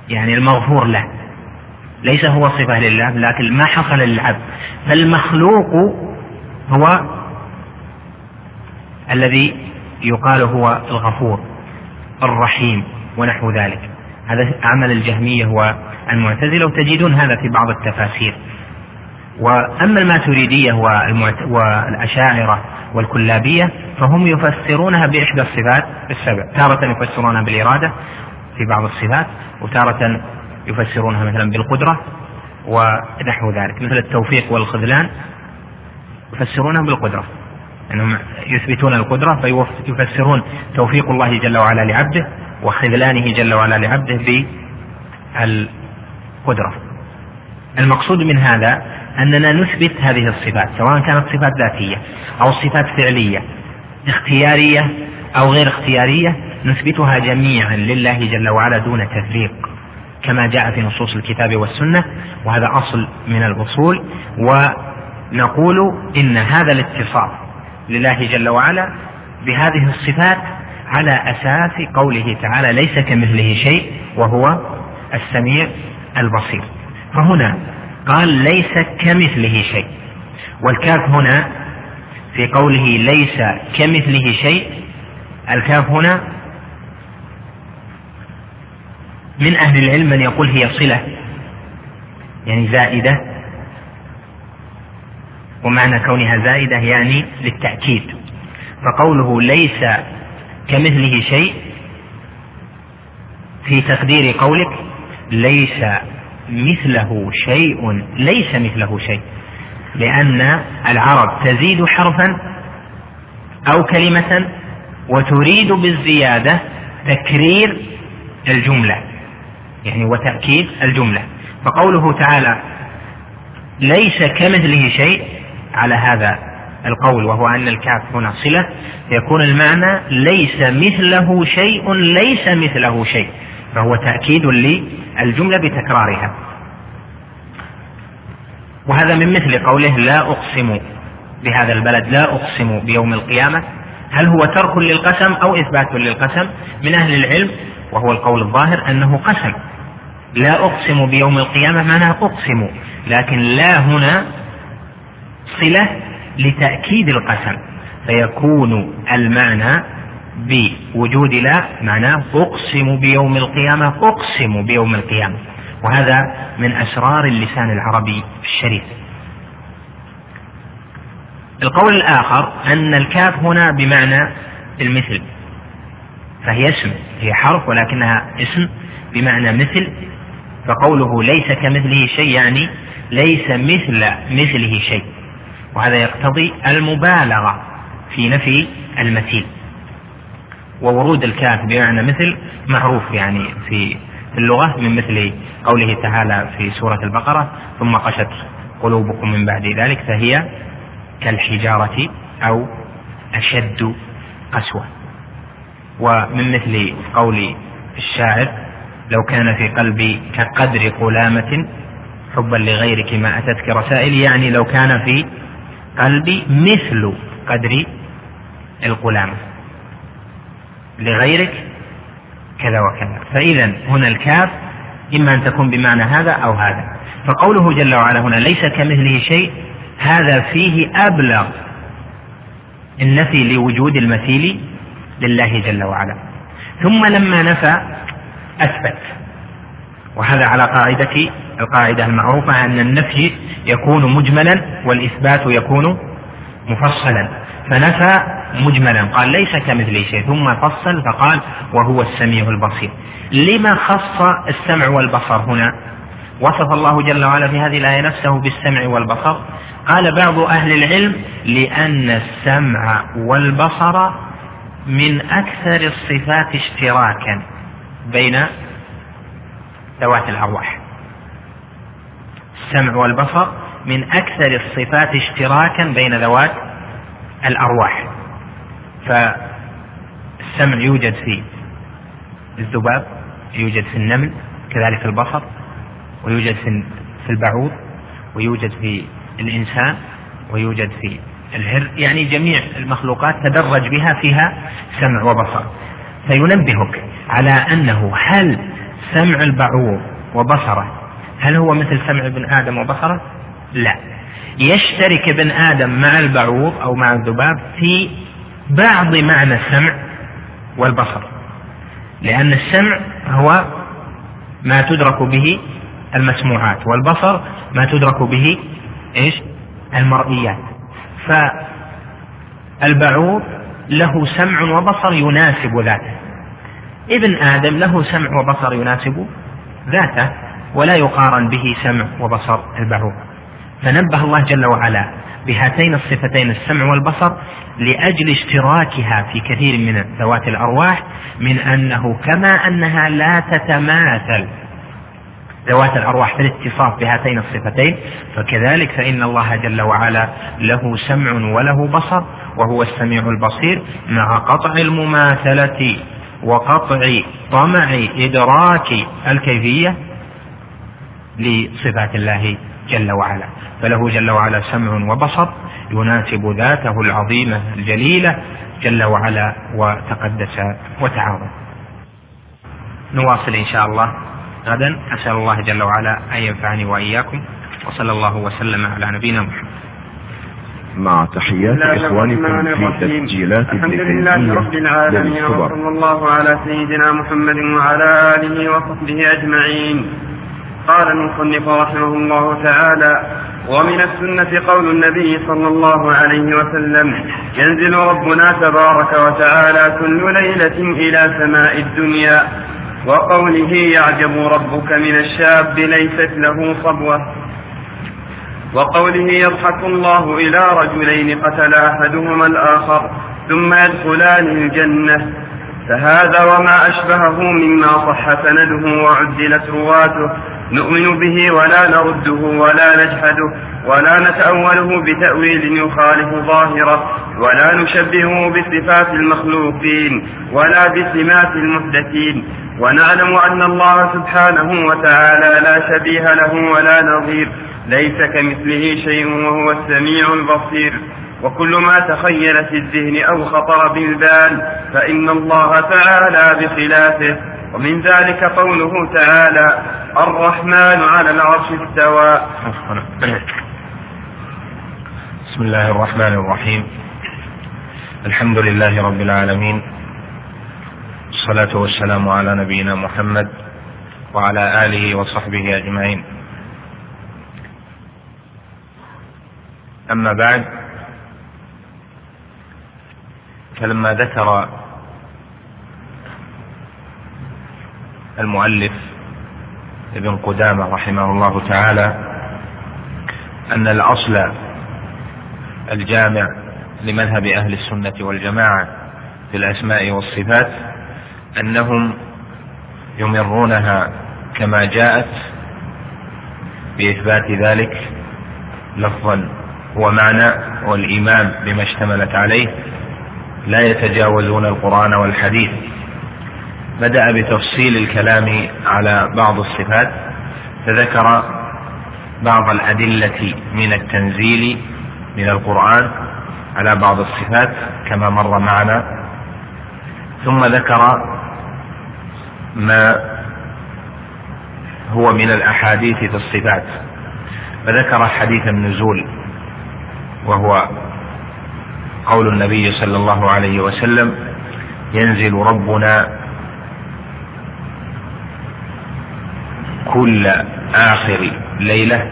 يعني المغفور له. ليس هو صفة لله لكن ما حصل للعبد. فالمخلوق هو الذي يقال هو الغفور الرحيم ونحو ذلك. هذا عمل الجهمية والمعتزلة وتجدون هذا في بعض التفاسير. وأما الماتريدية والأشاعرة والكلابية فهم يفسرونها بإحدى الصفات السبع تارة يفسرونها بالإرادة في بعض الصفات وتارة يفسرونها مثلا بالقدرة ونحو ذلك. مثل التوفيق والخذلان يفسرونها بالقدرة. أنهم يثبتون القدرة فيفسرون توفيق الله جل وعلا لعبده وخذلانه جل وعلا لعبده بالقدرة المقصود من هذا أننا نثبت هذه الصفات سواء كانت صفات ذاتية أو صفات فعلية اختيارية أو غير اختيارية نثبتها جميعا لله جل وعلا دون تفريق كما جاء في نصوص الكتاب والسنة وهذا أصل من الأصول ونقول إن هذا الاتصاف لله جل وعلا بهذه الصفات على أساس قوله تعالى ليس كمثله شيء وهو السميع البصير. فهنا قال ليس كمثله شيء. والكاف هنا في قوله ليس كمثله شيء الكاف هنا من أهل العلم من يقول هي صلة يعني زائدة. ومعنى كونها زائدة يعني للتأكيد. فقوله ليس كمثله شيء في تقدير قولك ليس مثله شيء ليس مثله شيء لأن العرب تزيد حرفا أو كلمة وتريد بالزيادة تكرير الجملة يعني وتأكيد الجملة. فقوله تعالى ليس كمثله شيء على هذا القول وهو أن الكاف هنا صلة يكون المعنى ليس مثله شيء ليس مثله شيء. فهو تأكيد للجملة بتكرارها. وهذا من مثل قوله لا أقسم بهذا البلد لا أقسم بيوم القيامة. هل هو ترك للقسم أو إثبات للقسم؟ من أهل العلم وهو القول الظاهر أنه قسم. لا أقسم بيوم القيامة معناها أقسم لكن لا هنا صلة لتأكيد القسم. فيكون المعنى بوجود لا معناه أقسم بيوم القيامة أقسم بيوم القيامة. وهذا من أسرار اللسان العربي الشريف. القول الآخر أن الكاف هنا بمعنى المثل فهي اسم هي حرف ولكنها اسم بمعنى مثل فقوله ليس كمثله شيء يعني ليس مثل مثله شيء. وهذا يقتضي المبالغة في نفي المثيل. وورود الكاف بمعنى مثل معروف يعني في اللغة من مثل قوله تعالى في سورة البقرة ثم قشت قلوبكم من بعد ذلك فهي كالحجارة أو أشد قسوة. ومن مثل قول الشاعر لو كان في قلبي كقدر قلامة حبا لغيرك ما أتتك رسائل يعني لو كان في قلبي مثل قدر القلامة لغيرك كذا وكذا. فإذا هنا الكاف إما أن تكون بمعنى هذا أو هذا. فقوله جل وعلا هنا ليس كمثله شيء هذا فيه أبلغ النفي لوجود المثيل لله جل وعلا. ثم لما نفى أثبت. وهذا على قاعدة القاعدة المعروفة أن النفي يكون مجملا والإثبات يكون مفصلا. فنفى مجملا قال ليس كمثله شيء. ثم فصل فقال وهو السميع البصير. لما خص السمع والبصر هنا؟ وصف الله جل وعلا في هذه الآية نفسه بالسمع والبصر. قال بعض أهل العلم لأن السمع والبصر من أكثر الصفات اشتراكا بين ذوات الأرواح. السمع والبصر من أكثر الصفات اشتراكا بين ذوات الأرواح. فالسمع يوجد في الذباب يوجد في النمل كذلك البصر ويوجد في البعوض ويوجد في الإنسان ويوجد في الهر. يعني جميع المخلوقات تدرج بها فيها سمع وبصر. فينبهك على أنه هل سمع البعوض وبصره هل هو مثل سمع ابن آدم وبصره؟ لا. يشترك ابن آدم مع البعوض أو مع الذباب في بعض معنى السمع والبصر. لأن السمع هو ما تدرك به المسموعات والبصر ما تدرك به إيش؟ المرئيات. فالبعوض له سمع وبصر يناسب ذاته. ابن آدم له سمع وبصر يناسب ذاته ولا يقارن به سمع وبصر البعوض. فنبه الله جل وعلا بهاتين الصفتين السمع والبصر لأجل اشتراكها في كثير من ذوات الأرواح من أنه كما أنها لا تتماثل ذوات الأرواح في الاتصاف بهاتين الصفتين فكذلك فإن الله جل وعلا له سمع وله بصر وهو السميع البصير مع قطع المماثلة وقطع طمع إدراك الكيفية لصفات الله جل وعلا. فله جل وعلا سمع وبصر يناسب ذاته العظيمة الجليلة جل وعلا وتقدس وتعاظم. نواصل إن شاء الله. غدا. أسأل الله جل وعلا أن ينفعني وإياكم وصلى الله وسلم على نبينا محمد. مع تحيات إخوانكم في تسجيلات الحمد لله رب العالمين وصلى الله على سيدنا محمد وعلى آله وصحبه أجمعين. قال المصنف رحمه الله تعالى ومن السنة قول النبي صلى الله عليه وسلم ينزل ربنا تبارك وتعالى كل ليلة إلى سماء الدنيا. وقوله يعجب ربك من الشاب ليست له صبوة. وقوله يضحك الله إلى رجلين قتل أحدهما الآخر ثم يدخلان الجنة. فهذا وما أشبهه مما صح سنده وعدلت رواته. نؤمن به ولا نرده ولا نجحده ولا نتأوله بتأويل يخالف ظاهره ولا نشبهه بصفات المخلوقين ولا بسمات المحدثين ونعلم أن الله سبحانه وتعالى لا شبيه له ولا نظير ليس كمثله شيء وهو السميع البصير وكل ما تخيل في الذهن أو خطر بالبال فإن الله تعالى بخلافه ومن ذلك قوله تعالى الرحمن على العرش استوى. بسم الله الرحمن الرحيم. الحمد لله رب العالمين. الصلاة والسلام على نبينا محمد وعلى آله وصحبه أجمعين. أما بعد فلما ذكر المؤلف ابن قدامة رحمه الله تعالى أن الأصل الجامع لمذهب أهل السنة والجماعة في الأسماء والصفات أنهم يمرونها كما جاءت بإثبات ذلك لفظا ومعنى والإيمان بما اشتملت عليه لا يتجاوزون القرآن والحديث بدأ بتفصيل الكلام على بعض الصفات فذكر بعض الأدلة من التنزيل من القرآن على بعض الصفات كما مر معنا. ثم ذكر ما هو من الأحاديث في الصفات فذكر حديث النزول وهو قول النبي صلى الله عليه وسلم ينزل ربنا كل آخر ليلة.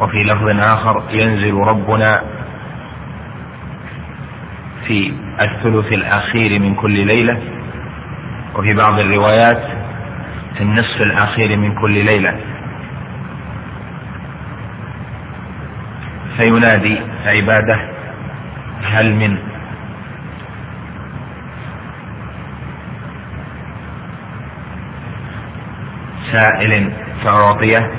وفي لفظ آخر ينزل ربنا في الثلث الأخير من كل ليلة. وفي بعض الروايات في النصف الأخير من كل ليلة. فينادي عباده هل من سائل فأعطيه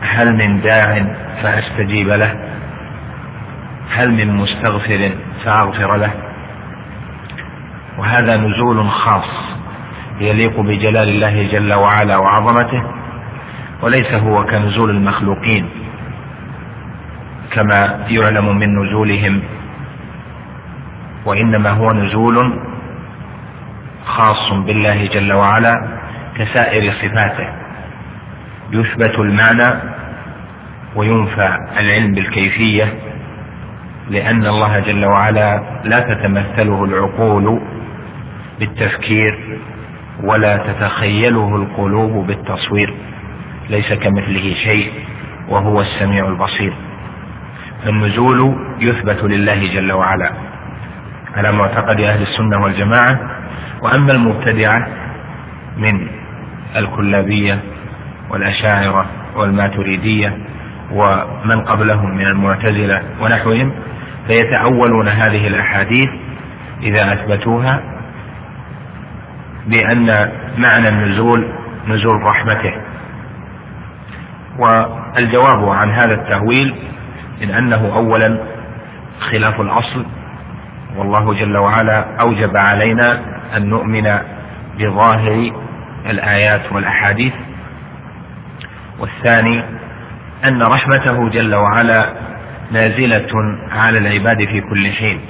هل من داع فأستجيب له؟ هل من مستغفر فأغفر له؟ وهذا نزول خاص يليق بجلال الله جل وعلا وعظمته وليس هو كنزول المخلوقين كما يعلم من نزولهم وإنما هو نزول خاص بالله جل وعلا كسائر صفاته. يثبت المعنى وينفى العلم بالكيفية لأن الله جل وعلا لا تتمثله العقول بالتفكير ولا تتخيله القلوب بالتصوير ليس كمثله شيء وهو السميع البصير. فالنزول يثبت لله جل وعلا. على معتقد أهل السنة والجماعة وأما المبتدعة من الكلابية والأشاعرة والماتريدية ومن قبلهم من المعتزلة ونحوهم فيتأولون هذه الأحاديث إذا أثبتوها بأن معنى النزول نزول رحمته. والجواب عن هذا التأويل من أنه أولا خلاف الأصل والله جل وعلا أوجب علينا أن نؤمن بظاهر الآيات والأحاديث. والثاني أن رحمته جل وعلا نازلة على العباد في كل حين.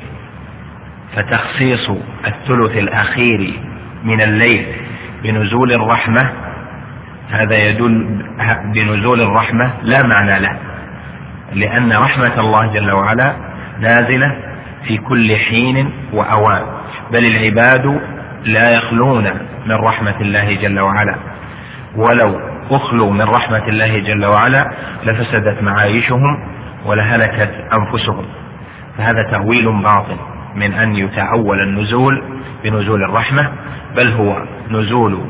فتخصيص الثلث الأخير من الليل بنزول الرحمة هذا يدل بنزول الرحمة لا معنى له لأن رحمة الله جل وعلا نازلة في كل حين وأوان. بل العباد لا يخلون من رحمة الله جل وعلا. ولو أخلوا من رحمة الله جل وعلا لفسدت معايشهم ولهلكت أنفسهم. فهذا تأويل باطل من أن يتأول النزول بنزول الرحمة بل هو نزول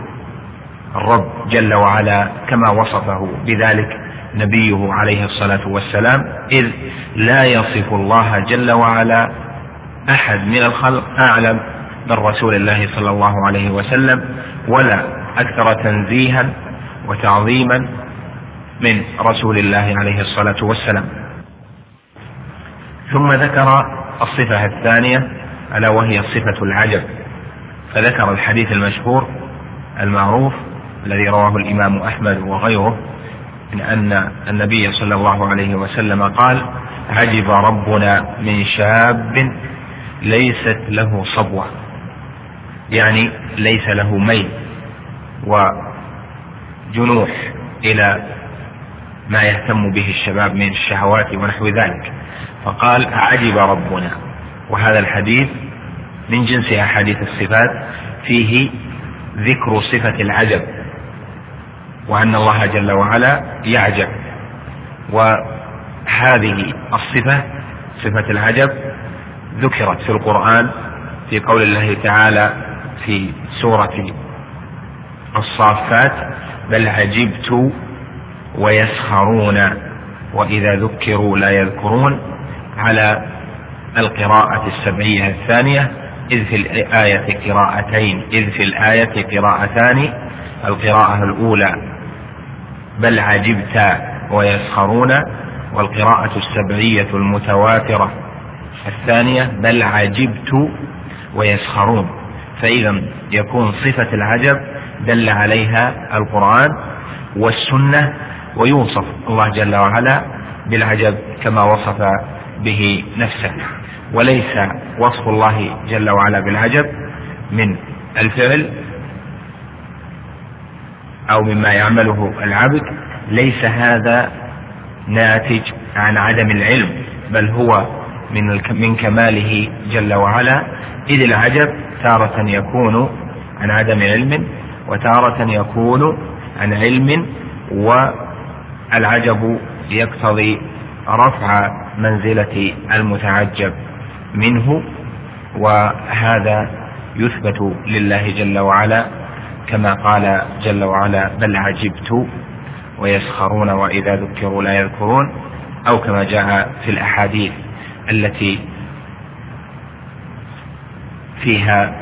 الرب جل وعلا كما وصفه بذلك نبيه عليه الصلاة والسلام إذ لا يصف الله جل وعلا أحد من الخلق أعلم من رسول الله صلى الله عليه وسلم ولا أكثر تنزيها وتعظيما من رسول الله عليه الصلاة والسلام. ثم ذكر الصفة الثانية ألا وهي صفة العجب. فذكر الحديث المشهور المعروف الذي رواه الإمام أحمد وغيره من أن النبي صلى الله عليه وسلم قال عجب ربنا من شاب ليست له صبوة. يعني ليس له ميل وجنوح إلى ما يهتم به الشباب من الشهوات ونحو ذلك. فقال عجب ربنا. وهذا الحديث من جنس أحاديث الصفات فيه ذكر صفة العجب وأن الله جل وعلا يعجب. وهذه الصفة صفة العجب ذكرت في القرآن في قول الله تعالى في سورة الصافات بل عجبت ويسخرون وإذا ذكروا لا يذكرون على القراءة السبعية الثانية إذ في الآية قراءتين إذ في الآية قراءتان القراءة الأولى بل عجبت ويسخرون والقراءة السبعية المتواترة الثانية بل عجبت ويسخرون. فإذا يكون صفة العجب دل عليها القرآن والسنة ويوصف الله جل وعلا بالعجب كما وصف به نفسه. وليس وصف الله جل وعلا بالعجب من الفعل أو مما يعمله العبد. ليس هذا ناتج عن عدم العلم بل هو من من كماله جل وعلا. إذ العجب تارة يكون عن عدم علم وتارة يكون عن علم والعجب يقتضي رفع منزلة المتعجب منه وهذا يثبت لله جل وعلا. كما قال جل وعلا بل عجبت ويسخرون وإذا ذكروا لا يذكرون. أو كما جاء في الأحاديث. التي فيها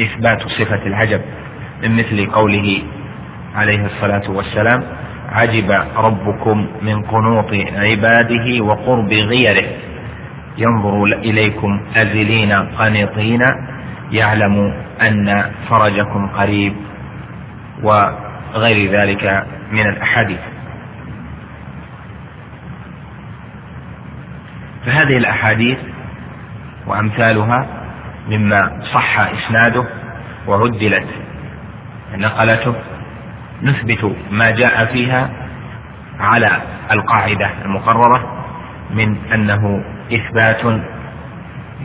إثبات صفة العجب من مثل قوله عليه الصلاة والسلام عجب ربكم من قنوط عباده وقرب غيره ينظر إليكم أزلين قنطين يعلم أن فرجكم قريب وغير ذلك من الأحاديث. فهذه الأحاديث وأمثالها مما صح إسناده وعدلت نقلته نثبت ما جاء فيها على القاعدة المقررة من أنه إثبات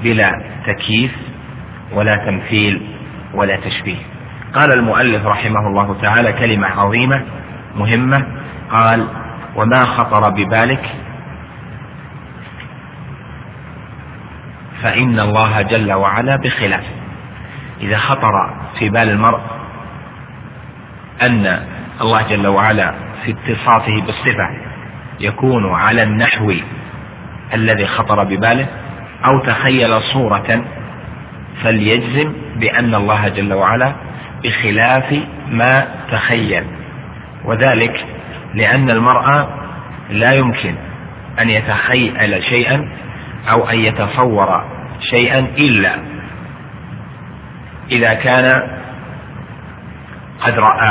بلا تكييف ولا تمثيل ولا تشبيه. قال المؤلف رحمه الله تعالى كلمة عظيمة مهمة قال وما خطر ببالك فإن الله جل وعلا بخلافه إذا خطر في بال المرء أن الله جل وعلا في اتصافه بالصفة يكون على النحو الذي خطر بباله أو تخيل صورة فليجزم بأن الله جل وعلا بخلاف ما تخيل. وذلك لأن المرأة لا يمكن أن يتخيل شيئا أو أن يتصور شيئا إلا إذا كان قد رآه.